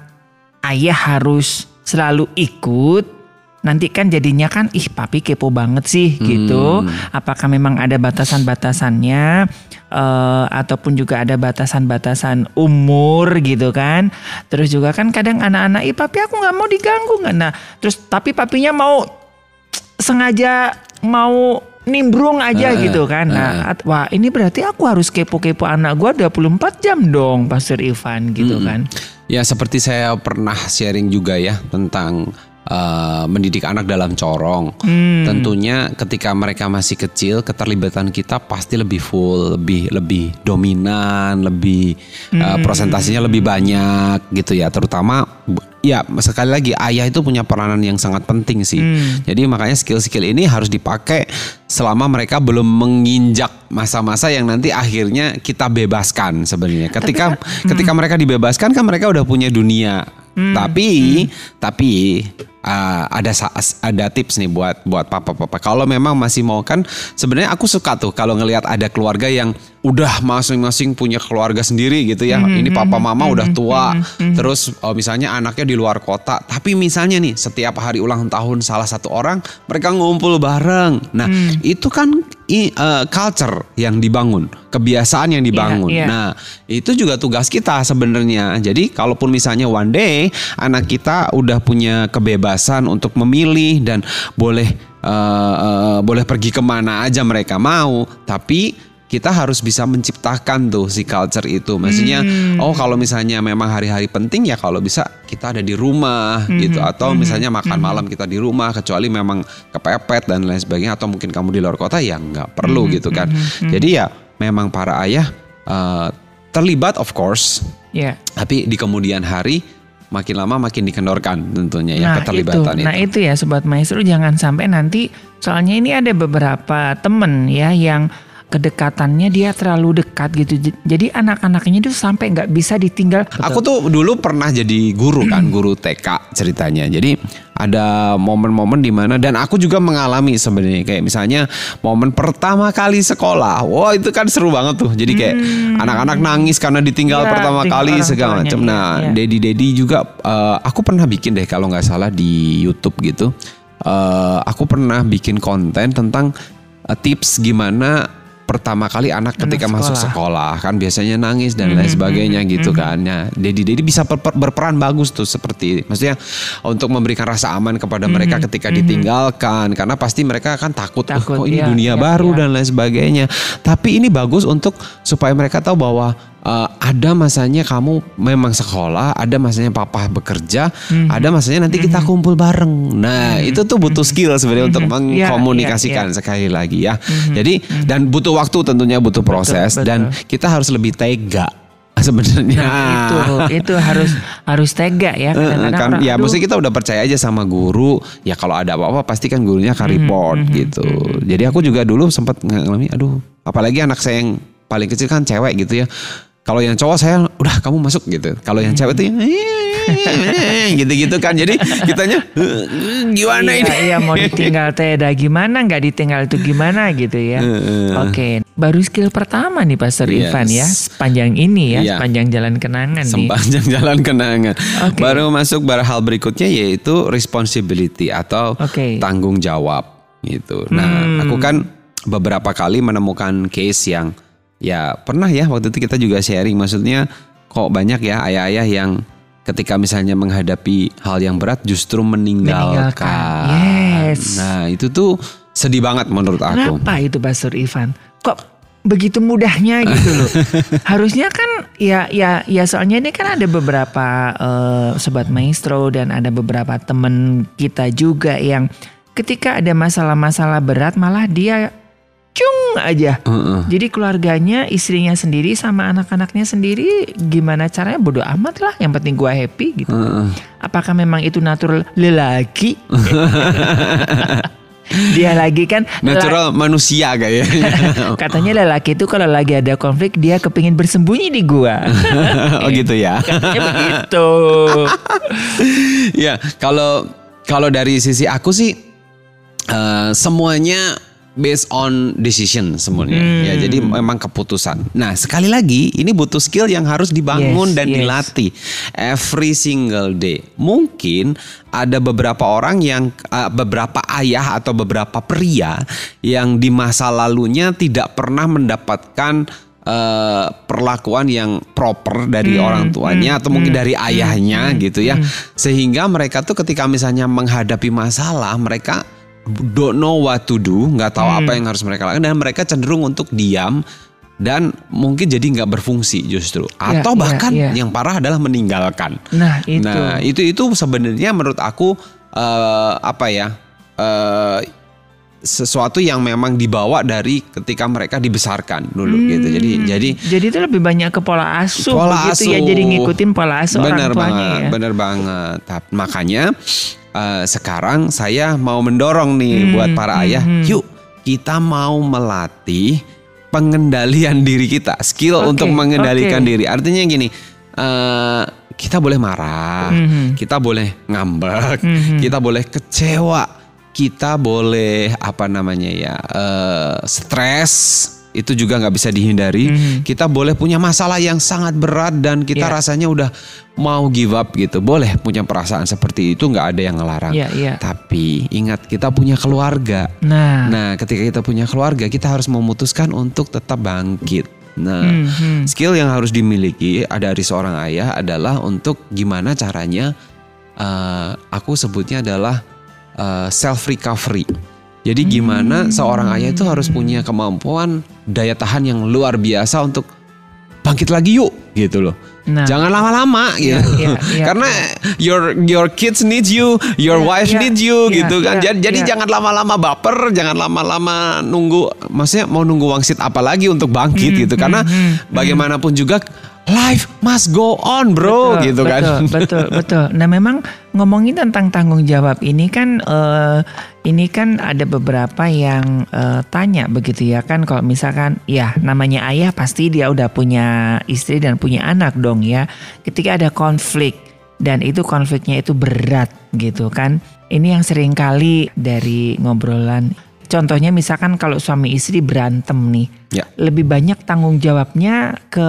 ayah harus selalu ikut nanti kan jadinya kan ih papi kepo banget sih gitu. Apakah memang ada batasan-batasannya eh, ataupun juga ada batasan-batasan umur gitu kan. Terus juga kan kadang anak-anak ih papi aku nggak mau diganggu nggak nah. Terus tapi papinya mau sengaja mau nimbrung aja Eh, gitu kan. Nah, at- wah ini berarti aku harus kepo-kepo anak gua 24 jam dong Pastor Ivan gitu kan. Ya seperti saya pernah sharing juga ya tentang eh, mendidik anak dalam corong. Tentunya ketika mereka masih kecil, keterlibatan kita pasti lebih full, lebih lebih dominan, lebih eh, prosentasinya lebih banyak gitu ya. Terutama ya sekali lagi ayah itu punya peranan yang sangat penting sih. Jadi makanya skill-skill ini harus dipakai selama mereka belum menginjak masa-masa yang nanti akhirnya kita bebaskan sebenarnya. Ketika ketika mereka dibebaskan kan mereka udah punya dunia. Tapi tapi uh, ada ada tips nih buat buat papa-papa. Kalau memang masih mau kan sebenarnya aku suka tuh kalau ngelihat ada keluarga yang udah masing-masing punya keluarga sendiri gitu ya. Ini papa mama udah tua. Terus oh, misalnya anaknya di luar kota, tapi misalnya nih setiap hari ulang tahun salah satu orang mereka ngumpul bareng. Nah, itu kan i- eh, culture yang dibangun, kebiasaan yang dibangun. iya. Nah, itu juga tugas kita sebenarnya. Jadi, kalaupun misalnya one day anak kita udah punya kebebasan untuk memilih dan boleh eh, eh, boleh pergi ke mana aja mereka mau, tapi kita harus bisa menciptakan tuh si culture itu. Maksudnya, oh kalau misalnya memang hari-hari penting ya kalau bisa kita ada di rumah gitu. Atau misalnya makan malam kita di rumah kecuali memang kepepet dan lain sebagainya atau mungkin kamu di luar kota ya nggak perlu gitu kan. Jadi ya memang para ayah eh, terlibat of course, Ya. tapi di kemudian hari makin lama makin dikendorkan tentunya ya nah, keterlibatan itu. itu. Nah itu ya sobat maestro jangan sampai nanti soalnya ini ada beberapa temen ya yang kedekatannya dia terlalu dekat gitu. Jadi anak-anaknya itu sampai nggak bisa ditinggal. Aku tuh dulu pernah jadi guru kan, guru TK ceritanya. Jadi ada momen-momen di mana dan aku juga mengalami sebenarnya kayak misalnya momen pertama kali sekolah. Wah, itu kan seru banget tuh. Jadi kayak anak-anak nangis karena ditinggal Iya, pertama tinggal kali segala macam. Nah, iya. Dedi-dedi juga eh, aku pernah bikin deh kalau nggak salah di YouTube gitu. Eh, aku pernah bikin konten tentang eh, tips gimana pertama kali anak ketika masuk sekolah. sekolah kan biasanya nangis dan lain sebagainya gitu kan. Nah, Dedi Dedi bisa ber- berperan bagus tuh seperti maksudnya untuk memberikan rasa aman kepada mereka ketika ditinggalkan karena pasti mereka akan takut, "Oh, Takut, kok ini iya, dunia iya, baru iya. dan lain sebagainya. Tapi ini bagus untuk supaya mereka tahu bahwa uh, ada masanya kamu memang sekolah, ada masanya papa bekerja, Mhm. ada masanya nanti kita kumpul bareng. Nah, itu tuh butuh skill sebenarnya untuk Iya, iya, mengkomunikasikan sekali lagi ya. Jadi dan butuh waktu tentunya butuh proses betul. dan kita harus lebih tega sebenarnya. Nah, itu itu harus harus tega ya. Kadang-kadang kan orang, ya "Aduh, mesti kita udah percaya aja sama guru ya kalau ada apa-apa pasti kan gurunya akan report gitu jadi aku juga dulu sempat ngalami aduh apalagi anak saya yang paling kecil kan cewek gitu ya kalau yang cowok saya udah kamu masuk gitu kalau yang cewek tuh gitu-gitu kan jadi kitanya "Eh, gimana iya, ini iya mau ditinggal teda gimana nggak ditinggal itu gimana gitu ya. Oke, baru skill pertama nih Pastor Yes. Ivan ya sepanjang ini ya Iya. sepanjang jalan kenangan nih. sepanjang jalan kenangan. Oke. Baru masuk bar hal berikutnya yaitu responsibility atau Oke. tanggung jawab gitu. Nah, Hmm. aku kan beberapa kali menemukan case yang ya pernah ya waktu itu kita juga sharing maksudnya kok banyak ya ayah-ayah yang ketika misalnya menghadapi hal yang berat justru meninggalkan. Meninggalkan. Yes. Nah, itu tuh sedih banget menurut aku. Kenapa itu Pastor Ivan? Kok begitu mudahnya gitu loh. Harusnya kan ya ya ya soalnya ini kan ada beberapa eh, sobat maestro dan ada beberapa temen kita juga yang ketika ada masalah-masalah berat malah dia cung aja. Heeh. Jadi keluarganya, istrinya sendiri sama anak-anaknya sendiri gimana caranya bodoh amat lah. Yang penting gua happy gitu. Apakah memang itu natural lelaki? dia lagi kan Natural manusia kayaknya. Katanya lelaki itu kalau lagi ada konflik dia kepingin bersembunyi di gua. oh gitu ya. Katanya begitu. ya kalau kalau dari sisi aku sih eh, semuanya based on decision semuanya. Hmm. Ya, jadi memang keputusan. Nah, sekali lagi ini butuh skill yang harus dibangun Yes, dan yes. dilatih every single day. Mungkin ada beberapa orang yang uh, beberapa ayah atau beberapa pria yang di masa lalunya tidak pernah mendapatkan uh, perlakuan yang proper dari orang tuanya atau mungkin dari ayahnya gitu ya. Sehingga mereka tuh ketika misalnya menghadapi masalah, mereka don't know what to do, nggak tahu apa yang harus mereka lakukan dan mereka cenderung untuk diam dan mungkin jadi nggak berfungsi justru Ya, atau ya, bahkan ya. yang parah adalah meninggalkan. Nah, itu. Nah itu itu sebenarnya menurut aku eh, apa ya eh, sesuatu yang memang dibawa dari ketika mereka dibesarkan dulu gitu. Jadi jadi Jadi itu lebih banyak ke pola asuh pola begitu ya. asuh. Jadi ngikutin pola asuh bener orang tuanya banget, ya. Bener banget. Makanya eh, sekarang saya mau mendorong nih Hmm, buat para ayah, yuk kita mau melatih pengendalian diri kita, skill Oke, untuk mengendalikan oke. diri. Artinya gini, eh, kita boleh marah, Mhm. kita boleh ngambek, Mhm. kita boleh kecewa, kita boleh apa namanya ya, eh, stres. Itu juga nggak bisa dihindari. Mhm. Kita boleh punya masalah yang sangat berat dan kita Ya. rasanya udah mau give up gitu. Boleh punya perasaan seperti itu, nggak ada yang ngelarang. Iya, iya. Tapi ingat kita punya keluarga. Nah, Nah, ketika kita punya keluarga, kita harus memutuskan untuk tetap bangkit. Nah, Mhm. skill yang harus dimiliki dari seorang ayah adalah untuk gimana caranya. eh, aku sebutnya adalah self recovery. Jadi gimana seorang ayah itu harus punya kemampuan daya tahan yang luar biasa untuk bangkit lagi yuk gitu loh. Nah. Jangan lama-lama gitu. iya, iya. Karena your your kids need you, your Iya, wife iya, need you iya, gitu kan. iya, Jadi, jadi iya. jangan lama-lama baper, jangan lama-lama nunggu maksudnya mau nunggu wangsit apa lagi untuk bangkit Hmm, gitu. Karena bagaimanapun juga life must go on, bro, Betul, gitu kan. Betul, betul, betul. Nah, memang ngomongin tentang tanggung jawab ini kan eh, ini kan ada beberapa yang eh, tanya begitu ya kan kalau misalkan ya namanya ayah pasti dia udah punya istri dan punya anak dong ya. Ketika ada konflik dan itu konfliknya itu berat gitu kan. Ini yang sering kali dari ngobrolan Contohnya misalkan kalau suami istri berantem nih, Ya. lebih banyak tanggung jawabnya ke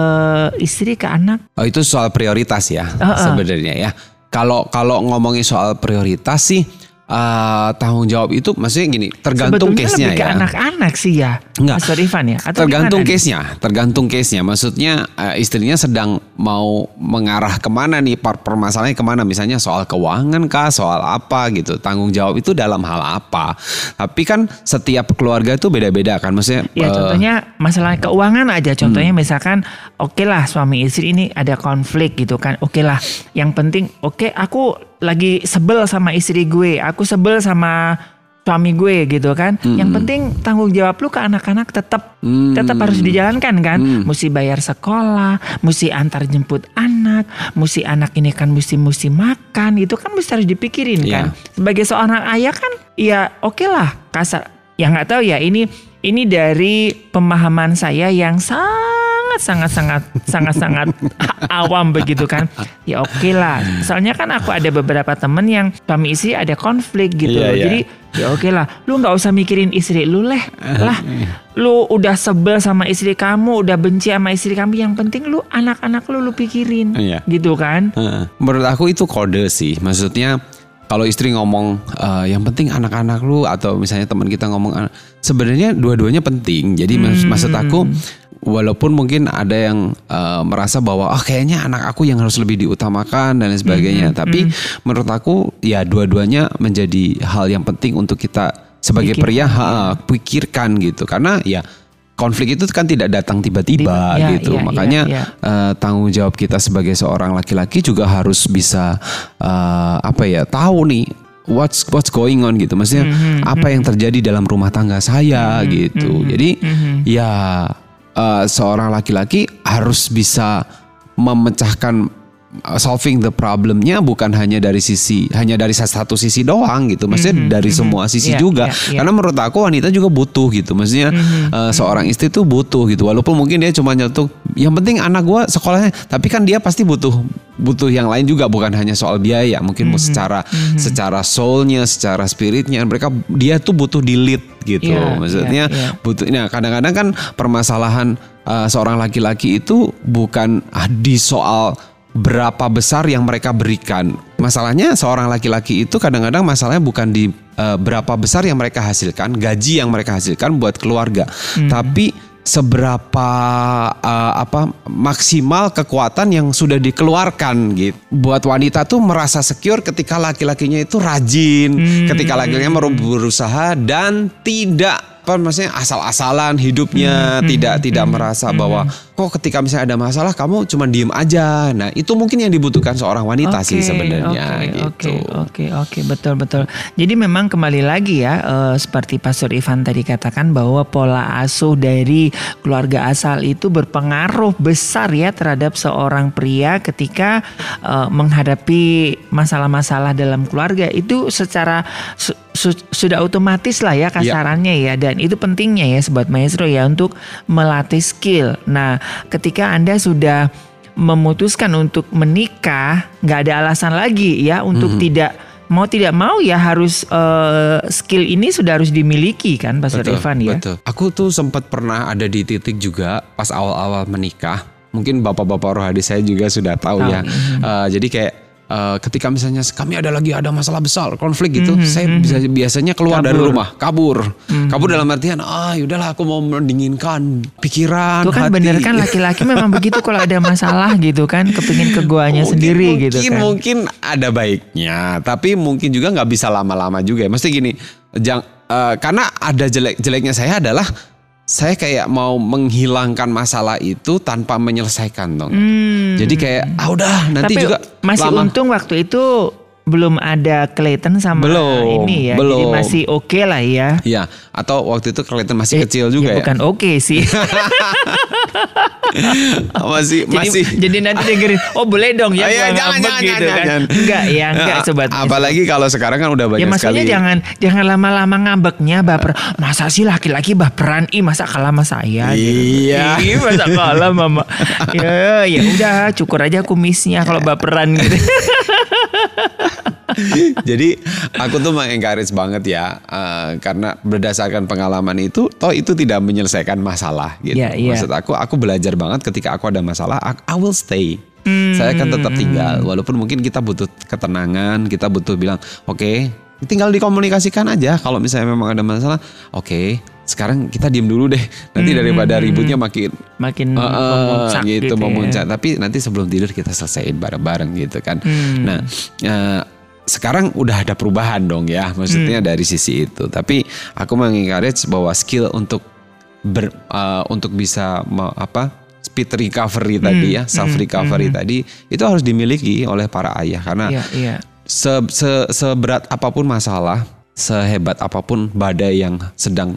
istri ke anak Oh, itu soal prioritas ya Heeh. sebenarnya ya. Kalau kalau ngomongin soal prioritas sih eh, tanggung jawab itu maksudnya gini, tergantung Sebetulnya case-nya lebih ke ya. anak-anak sih ya. Enggak. Mas Rifan ya. Atau tergantung case-nya, tergantung case-nya. Maksudnya eh, istrinya sedang mau mengarah ke mana nih, per- permasalahannya ke mana? Misalnya soal keuangan kah, soal apa gitu. Tanggung jawab itu dalam hal apa? Tapi kan setiap keluarga itu beda-beda kan, maksudnya. Ya eh, contohnya masalah keuangan aja. Hmm. Contohnya misalkan oke lah suami istri ini ada konflik gitu kan. Oke lah. Yang penting oke aku lagi sebel sama istri gue. Aku sebel sama suami gue gitu kan. Yang penting tanggung jawab lu ke anak-anak tetap Hmm. tetap harus dijalankan kan. Mesti bayar sekolah, mesti antar jemput anak, mesti anak ini kan mesti mesti makan. Itu kan mesti harus dipikirin kan. Iya. Sebagai seorang ayah kan ya oke lah kasar ya nggak tahu ya ini ini dari pemahaman saya yang sangat sangat sangat sangat sangat awam begitu kan ya oke lah soalnya kan aku ada beberapa temen yang suami istri ada konflik gitu Iya, loh iya. jadi ya oke lah lu nggak usah mikirin istri lu leh lah lu udah sebel sama istri kamu udah benci sama istri kamu yang penting lu anak-anak lu lu pikirin Iya. gitu kan. Menurut aku itu kode sih. Maksudnya kalau istri ngomong eh, yang penting anak-anak lu atau misalnya teman kita ngomong sebenarnya dua-duanya penting. Jadi mas- maksud aku walaupun mungkin ada yang eh, merasa bahwa ah kayaknya anak aku yang harus lebih diutamakan dan lain sebagainya. Tapi menurut aku ya dua-duanya menjadi hal yang penting untuk kita sebagai pria ha, pikirkan gitu. Karena ya konflik itu kan tidak datang tiba-tiba Tiba- ya, gitu. ya, ya, Makanya ya. eh, tanggung jawab kita sebagai seorang laki-laki juga harus bisa eh, apa ya tahu nih what's what's going on gitu maksudnya Mhm, apa yang terjadi dalam rumah tangga saya gitu jadi mhm. ya eh, seorang laki-laki harus bisa memecahkan solving the problemnya bukan hanya dari sisi hanya dari satu sisi doang gitu. Maksudnya dari semua sisi Iya, juga. iya, iya. karena menurut aku wanita juga butuh gitu. Maksudnya eh, seorang istri tuh butuh gitu. Walaupun mungkin dia cuma nyetuk yang penting anak gua sekolahnya. Tapi kan dia pasti butuh butuh yang lain juga. Bukan hanya soal biaya. Mungkin mau secara secara soulnya secara spiritnya. Mereka dia tuh butuh di lead gitu. Iya, maksudnya iya, iya. butuh nah kadang-kadang kan permasalahan uh, seorang laki-laki itu bukan ah, di soal berapa besar yang mereka berikan. Masalahnya seorang laki-laki itu kadang-kadang masalahnya bukan di uh, berapa besar yang mereka hasilkan gaji yang mereka hasilkan buat keluarga. Tapi seberapa uh, apa maksimal kekuatan yang sudah dikeluarkan gitu. Buat wanita tuh merasa secure ketika laki-lakinya itu rajin ketika laki-lakinya berusaha dan tidak apa maksudnya? Asal-asalan hidupnya tidak tidak merasa bahwa kok ketika misalnya ada masalah kamu cuma diem aja? Nah itu mungkin yang dibutuhkan seorang wanita sih Oke, sebenarnya oke, gitu. Oke, oke, oke, betul, betul. Jadi memang kembali lagi ya, eh, seperti Pastor Ivan tadi katakan bahwa pola asuh dari keluarga asal itu berpengaruh besar ya terhadap seorang pria ketika eh, menghadapi masalah-masalah dalam keluarga. Itu secara sudah otomatis lah ya kasarannya ya dan itu pentingnya ya sobat maestro ya untuk melatih skill. Nah, ketika Anda sudah memutuskan untuk menikah, nggak ada alasan lagi ya untuk tidak mau tidak mau ya harus eh, skill ini sudah harus dimiliki kan, Pastor Ivan ya. Betul. Aku tuh sempat pernah ada di titik juga pas awal-awal menikah. Mungkin bapak-bapak rohani saya juga sudah tahu, Tahu, ya. Eh, jadi kayak eh, ketika misalnya kami ada lagi ada masalah besar konflik gitu, Mhm, saya bisa biasanya keluar dari rumah, kabur, Mhm. kabur dalam artian ah yaudahlah aku mau mendinginkan pikiran, Itu kan hati. bener kan laki-laki memang begitu kalau ada masalah gitu kan, kepingin ke guanya Mungkin- sendiri mungkin, gitu kan. Mungkin ada baiknya, tapi mungkin juga nggak bisa lama-lama juga. ya. Mesti gini, jang, eh, karena ada jelek-jeleknya saya adalah saya kayak mau menghilangkan masalah itu tanpa menyelesaikan dong. Jadi kayak ah udah nanti Hmm. Tapi juga masih lama. untung waktu itu belum ada Clayton sama Belum, ini ya. Jadi belum. masih oke lah ya. Iya, atau waktu itu kelihatan masih Eh, kecil juga ya. Bukan oke sih. masih jadi, masih jadi nanti dengerin, oh boleh dong ya Ah, iya, gua jangan, jangan, gitu jangan, kan. jangan. Enggak ya, enggak Ah, sobat. Apalagi kalau sekarang kan udah banyak Ya maksudnya sekali. jangan jangan lama-lama ngambeknya baper. Masa sih laki-laki baperan? Ih masa kalah sama saya? gitu. Iya. Ih masa kalah mama. ya ya udah cukur aja kumisnya kalau baperan gitu. Jadi aku tuh mengencourage banget ya eh, karena berdasarkan pengalaman itu toh itu tidak menyelesaikan masalah gitu. Iya, iya. Maksud aku aku belajar banget ketika aku ada masalah I, I will stay. Hmm, Saya akan tetap tinggal walaupun mungkin kita butuh ketenangan, kita butuh bilang oke tinggal dikomunikasikan aja kalau misalnya memang ada masalah oke sekarang kita diem dulu deh nanti daripada ributnya makin Makin eh, memuncak gitu, gitu ya. memuncak. Tapi nanti sebelum tidur kita selesaiin bareng-bareng gitu kan. Hmm. Nah, eh, sekarang udah ada perubahan dong ya, maksudnya Hmm. dari sisi itu. Tapi aku mengencourage bahwa skill untuk ber, eh, untuk bisa me- apa speed recovery tadi Hmm. ya, self recovery tadi itu harus dimiliki oleh para ayah karena Iya iya. Se, se- seberat apa pun masalah, sehebat apa pun badai yang sedang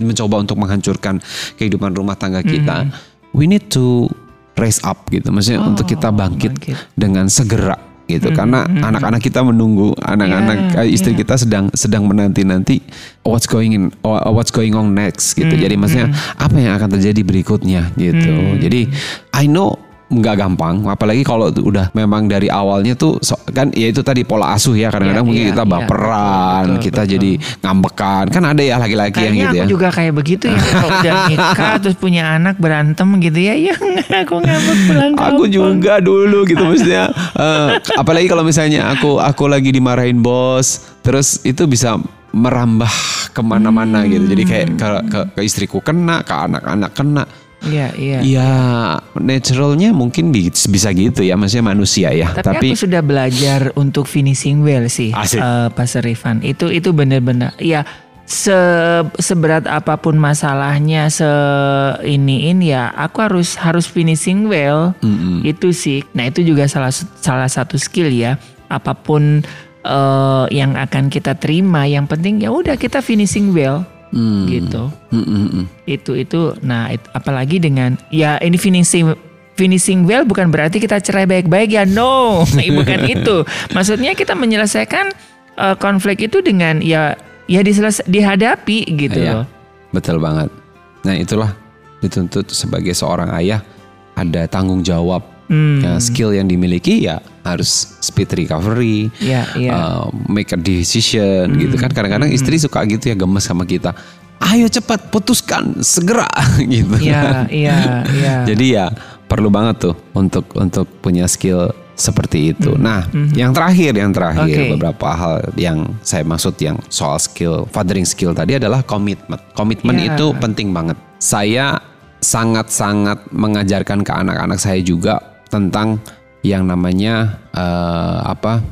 mencoba untuk menghancurkan kehidupan rumah tangga kita, we need to raise up gitu. Maksudnya Oh, untuk kita bangkit, bangkit. dengan segera gitu. Karena anak-anak kita menunggu, anak-anak eh, istri kita sedang sedang menanti-nanti what's going in what's going on next gitu. Jadi maksudnya apa yang akan terjadi berikutnya gitu. Jadi I know nggak gampang. Apalagi kalau udah memang dari awalnya tuh so- kan ya itu tadi pola asuh ya kadang-kadang Iya, mungkin iya, kita iya, baperan betul, kita betul. jadi ngambekan. Kan ada ya laki-laki yang gitu aku ya. juga kayak begitu ya kalau udah nikah terus punya anak berantem gitu ya. Ya aku ngambek pulang aku juga dulu gitu maksudnya. Eh, apalagi kalau misalnya aku aku lagi dimarahin bos terus itu bisa merambah ke mana-mana gitu. Jadi kayak ke, ke, ke istriku kena ke anak-anak kena Iya iya. ya naturalnya mungkin bi- bisa gitu ya maksudnya manusia ya Tapi, aku sudah belajar untuk finishing well sih, Asik. eh, Pastor Rifan. Itu itu benar-benar, ya se seberat apa pun masalahnya, se iniin ya, aku harus harus finishing well. Itu sih. Nah itu juga salah salah satu skill ya. Apa pun eh, yang akan kita terima, yang penting ya udah kita finishing well, gitu. Mm, mm, mm. Itu itu. Nah it- apalagi dengan ya ini finishing finishing well bukan berarti kita cerai baik-baik ya. No, bukan itu. Maksudnya kita menyelesaikan uh, konflik itu dengan ya ya diseles dihadapi gitu loh. betul banget. Nah itulah dituntut sebagai seorang ayah ada tanggung jawab. Hmm. Ya, skill yang dimiliki ya harus speed recovery, Iya, iya. uh, make a decision Hmm. gitu kan. Kadang-kadang istri suka gitu ya gemes sama kita. Ayo cepat putuskan segera gitu. Iya, iya, iya. Jadi ya perlu banget tuh untuk untuk punya skill seperti itu. Nah, yang terakhir yang terakhir Hmm. Oke. beberapa hal yang saya maksud yang soal skill fathering skill tadi adalah komitmen. Komitmen Ya. itu penting banget. Saya sangat-sangat mengajarkan ke anak-anak saya juga tentang yang namanya eh, apa?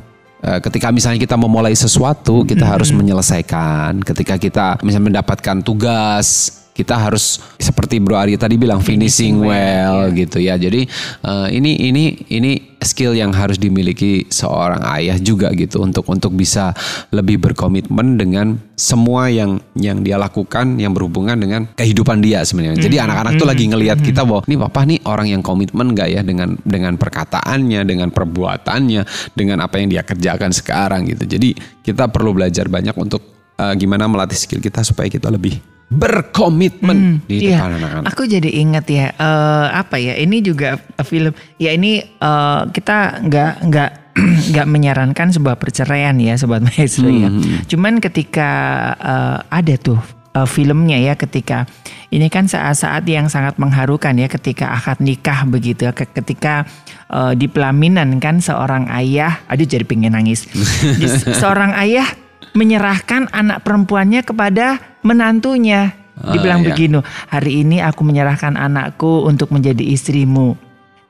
eh, Ketika misalnya kita memulai sesuatu, kita harus menyelesaikan. Ketika kita misalnya mendapatkan tugas, kita harus seperti Bro Arya tadi bilang finishing, well, gitu ya. Jadi eh, ini ini ini skill yang harus dimiliki seorang ayah juga gitu untuk untuk bisa lebih berkomitmen dengan semua yang yang dia lakukan yang berhubungan dengan kehidupan dia sebenarnya. Jadi anak-anak tuh lagi ngelihat kita bahwa nih papa nih orang yang komitmen gak ya dengan dengan perkataannya, dengan perbuatannya, dengan apa yang dia kerjakan sekarang gitu. Jadi kita perlu belajar banyak untuk eh, gimana melatih skill kita supaya kita lebih berkomitmen di Iya, depan anak-anak. aku jadi ingat ya eh, apa ya ini juga film ya ini eh, kita nggak nggak nggak menyarankan sebuah perceraian ya sobat maestro ya. Cuman ketika eh, ada tuh eh, filmnya ya ketika ini kan saat-saat yang sangat mengharukan ya ketika akad nikah begitu ya Ke- ketika eh, di pelaminan kan seorang ayah aduh jadi pengen nangis seorang ayah menyerahkan anak perempuannya kepada menantunya dibilang iya. begini hari ini aku menyerahkan anakku untuk menjadi istrimu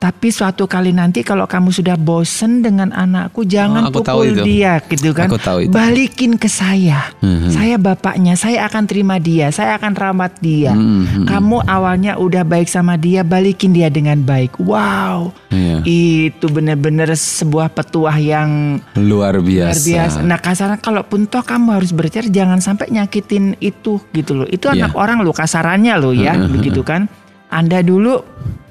tapi suatu kali nanti kalau kamu sudah bosen dengan anakku jangan Oh, pukul dia gitu kan Aku tahu itu. balikin ke saya saya bapaknya saya akan terima dia saya akan rawat dia Mhm. kamu awalnya udah baik sama dia balikin dia dengan baik wow Iya. itu benar-benar sebuah petuah yang Luar biasa. luar biasa. Nah kasaran kalaupun toh kamu harus bercerai jangan sampai nyakitin itu gitu loh. Itu Iya. anak orang loh kasarannya loh ya begitu kan. Anda dulu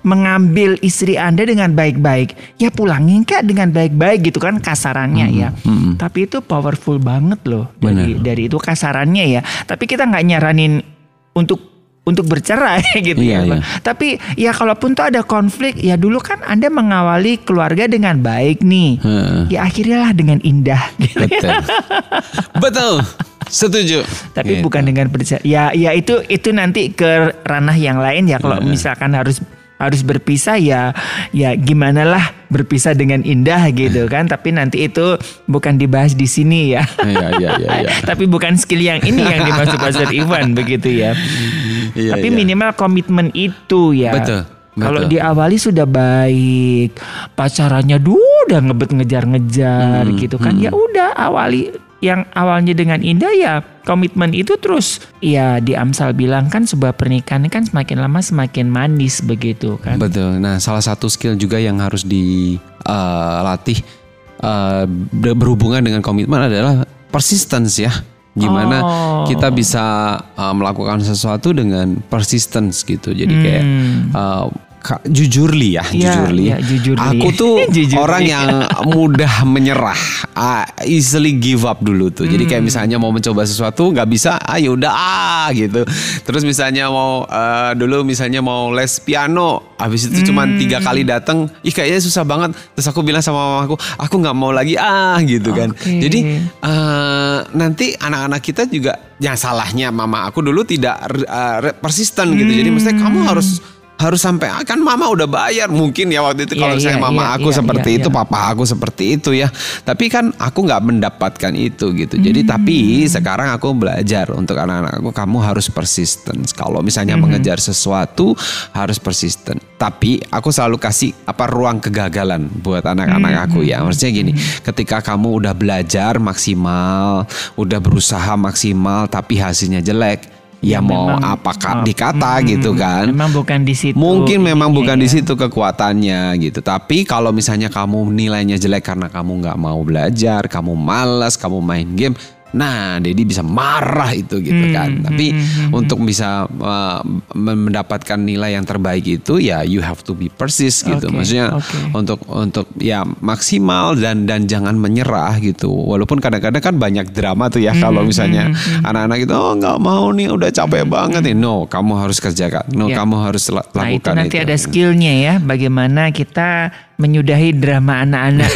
mengambil istri Anda dengan baik-baik. Ya pulangin kak dengan baik-baik gitu kan kasarannya ya. Tapi itu powerful banget loh dari dari itu kasarannya ya. Tapi kita nggak nyaranin untuk untuk bercerai gitu Iya, ya. Iya. Tapi ya kalaupun tuh ada konflik ya dulu kan Anda mengawali keluarga dengan baik nih. Heeh. Ya akhirnya lah dengan indah gitu. Betul. Betul. Setuju. Tapi Gitu. bukan dengan percaya. Ya ya itu itu nanti ke ranah yang lain ya kalau misalkan harus harus berpisah ya ya gimana lah berpisah dengan indah gitu kan. Tapi nanti itu bukan dibahas di sini ya. Iya, iya, iya, iya. tapi bukan skill yang ini yang dimaksud Pastor Ivan begitu ya. Iya, tapi iya. minimal komitmen itu ya. Betul, kalau diawali sudah baik pacarannya dulu udah ngebet ngejar-ngejar Hmm, gitu kan. ya udah awali yang awalnya dengan indah ya komitmen itu terus ya di Amsal bilang kan sebuah pernikahan kan semakin lama semakin manis begitu kan Betul. Nah, salah satu skill juga yang harus dilatih eh, ber- berhubungan dengan komitmen adalah persistence ya. Gimana Oh. kita bisa eh, melakukan sesuatu dengan persistence gitu. Jadi kayak eh, ka- jujurli ya, Hmm. Iya, jujurli. iya, jujurli. Aku tuh Jujurli. orang yang mudah menyerah, ah, easily give up dulu tuh. Jadi Hmm. kayak misalnya mau mencoba sesuatu nggak bisa, ah ya udah ah gitu. Terus misalnya mau eh, dulu misalnya mau les piano, habis itu cuma Hmm. tiga kali datang, ih kayaknya susah banget. Terus aku bilang sama mamaku, aku nggak mau lagi ah gitu kan. Oke. Jadi eh, nanti anak-anak kita juga, yang salahnya mama aku dulu tidak re- persisten gitu. Jadi maksudnya kamu Hmm. harus harus sampai ah, kan mama udah bayar. Mungkin ya waktu itu Iya, kalau saya iya, mama iya, aku iya, seperti iya, itu papa aku seperti itu ya. Tapi kan aku nggak mendapatkan itu gitu. Jadi Hmm. tapi sekarang aku belajar untuk anak-anak aku kamu harus persisten. Kalau misalnya Hmm. mengejar sesuatu harus persisten. Tapi aku selalu kasih apa ruang kegagalan buat anak-anak aku ya. Hmm. maksudnya gini ketika kamu udah belajar maksimal udah berusaha maksimal tapi hasilnya jelek ya, mau memang, apakah oh, dikata mm, gitu kan memang bukan di situ Mungkin memang ininya bukan di ya. situ kekuatannya gitu. Tapi kalau misalnya kamu nilainya jelek karena kamu nggak mau belajar, kamu malas, kamu main game, nah Dedi bisa marah itu gitu Hmm, kan. hmm, Tapi hmm, hmm, untuk bisa uh, mendapatkan nilai yang terbaik itu ya you have to be persis gitu. Maksudnya oke. untuk untuk ya maksimal dan dan jangan menyerah gitu. Walaupun kadang-kadang kan banyak drama tuh ya Hmm, kalau misalnya anak-anak itu oh nggak mau nih udah capek banget nih. No, kamu harus kerjakan. No, Ya. kamu harus la- Nah itu lakukan nanti ada skillnya ya, bagaimana kita menyudahi drama anak-anak.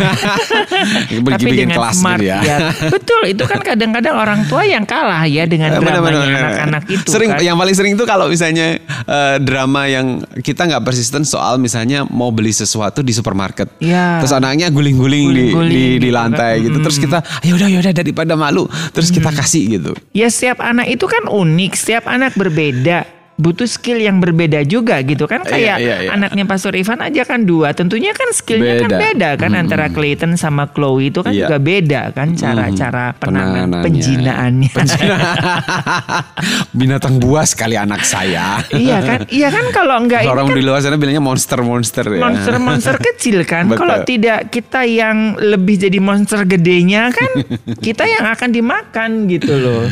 Tapi dengan kelas smart gitu ya. Betul, itu kan kadang-kadang orang tua yang kalah ya dengan dramanya bener. anak-anak itu. Sering kan. yang paling sering itu kalau misalnya eh, drama yang kita nggak persisten soal misalnya mau beli sesuatu di supermarket. Ya. Terus anaknya guling-guling di, di, di gitu lantai kan. gitu. Terus kita ya udah ya udah daripada malu, terus kita kasih gitu. Ya setiap anak itu kan unik, setiap anak berbeda. Butuh skill yang berbeda juga gitu kan kayak iya, iya. anaknya Pastor Ivan aja kan dua tentunya kan skillnya kan Beda. kan antara Clayton sama Chloe itu kan Iya. juga beda kan cara-cara penanganan Penanganannya. penjinaannya Binatang buas kali anak saya. iya kan iya kan kalau enggak Orang kan di luar sana bilangnya monster-monster ya. monster-monster kecil kan. Kalau tidak kita yang lebih jadi monster gedenya kan kita yang akan dimakan gitu loh.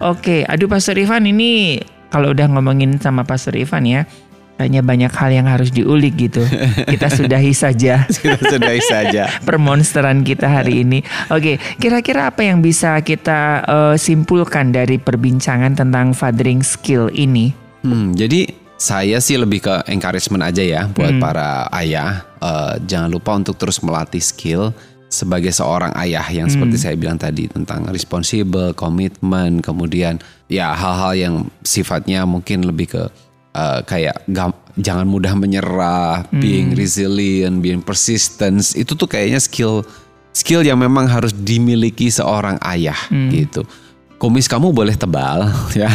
Oke, aduh Pastor Ivan ini kalau udah ngomongin sama Pastor Ivan ya, kayaknya banyak hal yang harus diulik gitu. Kita sudahi saja Kita sudahi saja. permonsteran kita hari ini. Oke, kira-kira apa yang bisa kita eh, simpulkan dari perbincangan tentang fathering skill ini? Hmm, jadi saya sih lebih ke encouragement aja ya buat para ayah. Eh, jangan lupa untuk terus melatih skill sebagai seorang ayah yang seperti saya bilang tadi tentang responsible, komitmen, kemudian ya hal-hal yang sifatnya mungkin lebih ke eh, kayak gam- jangan mudah menyerah, being resilient, being persistence itu tuh kayaknya skill skill yang memang harus dimiliki seorang ayah gitu. Kumis kamu boleh tebal ya,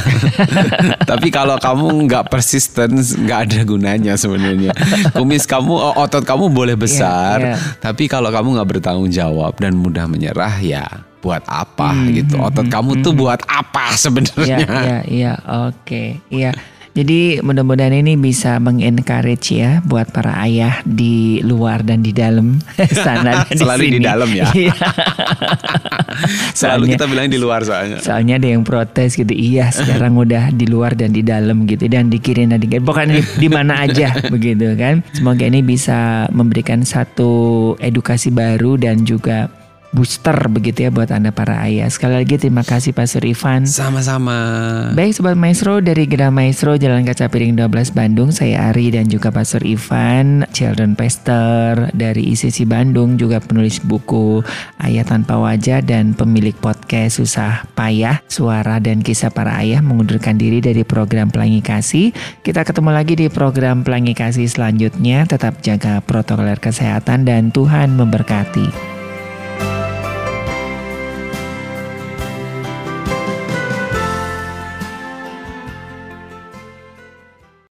tapi kalau kamu nggak persisten nggak ada gunanya sebenarnya. Kumis kamu otot kamu boleh besar, Iya, iya. tapi kalau kamu nggak bertanggung jawab dan mudah menyerah ya buat apa Hmm, gitu. Otot kamu tuh buat apa Iya, sebenarnya? iya, iya, oke, iya. Jadi mudah-mudahan ini bisa mengencourage ya buat para ayah di luar dan di dalam sana dan Selalu di sini. dalam ya. Iya. Selalu Soalnya- kita bilang di luar soalnya. Soalnya ada yang protes gitu, iya sekarang udah di luar dan di dalam gitu dan dikirim dan dikirim, pokoknya di, di mana aja begitu kan. Semoga ini bisa memberikan satu edukasi baru dan juga booster begitu ya buat anda para ayah. Sekali lagi terima kasih Pastor Ivan. Sama-sama. Baik Sobat Maestro dari Gedang Maestro Jalan Kaca Piring 12 Bandung Saya Ari dan juga Pastor Ivan Children Pastor dari ICC Bandung Juga penulis buku Ayah Tanpa Wajah Dan pemilik podcast Susah Payah Suara dan kisah para ayah mengundurkan diri dari program Pelangi Kasih Kita ketemu lagi di program Pelangi Kasih selanjutnya Tetap jaga protokol kesehatan dan Tuhan memberkati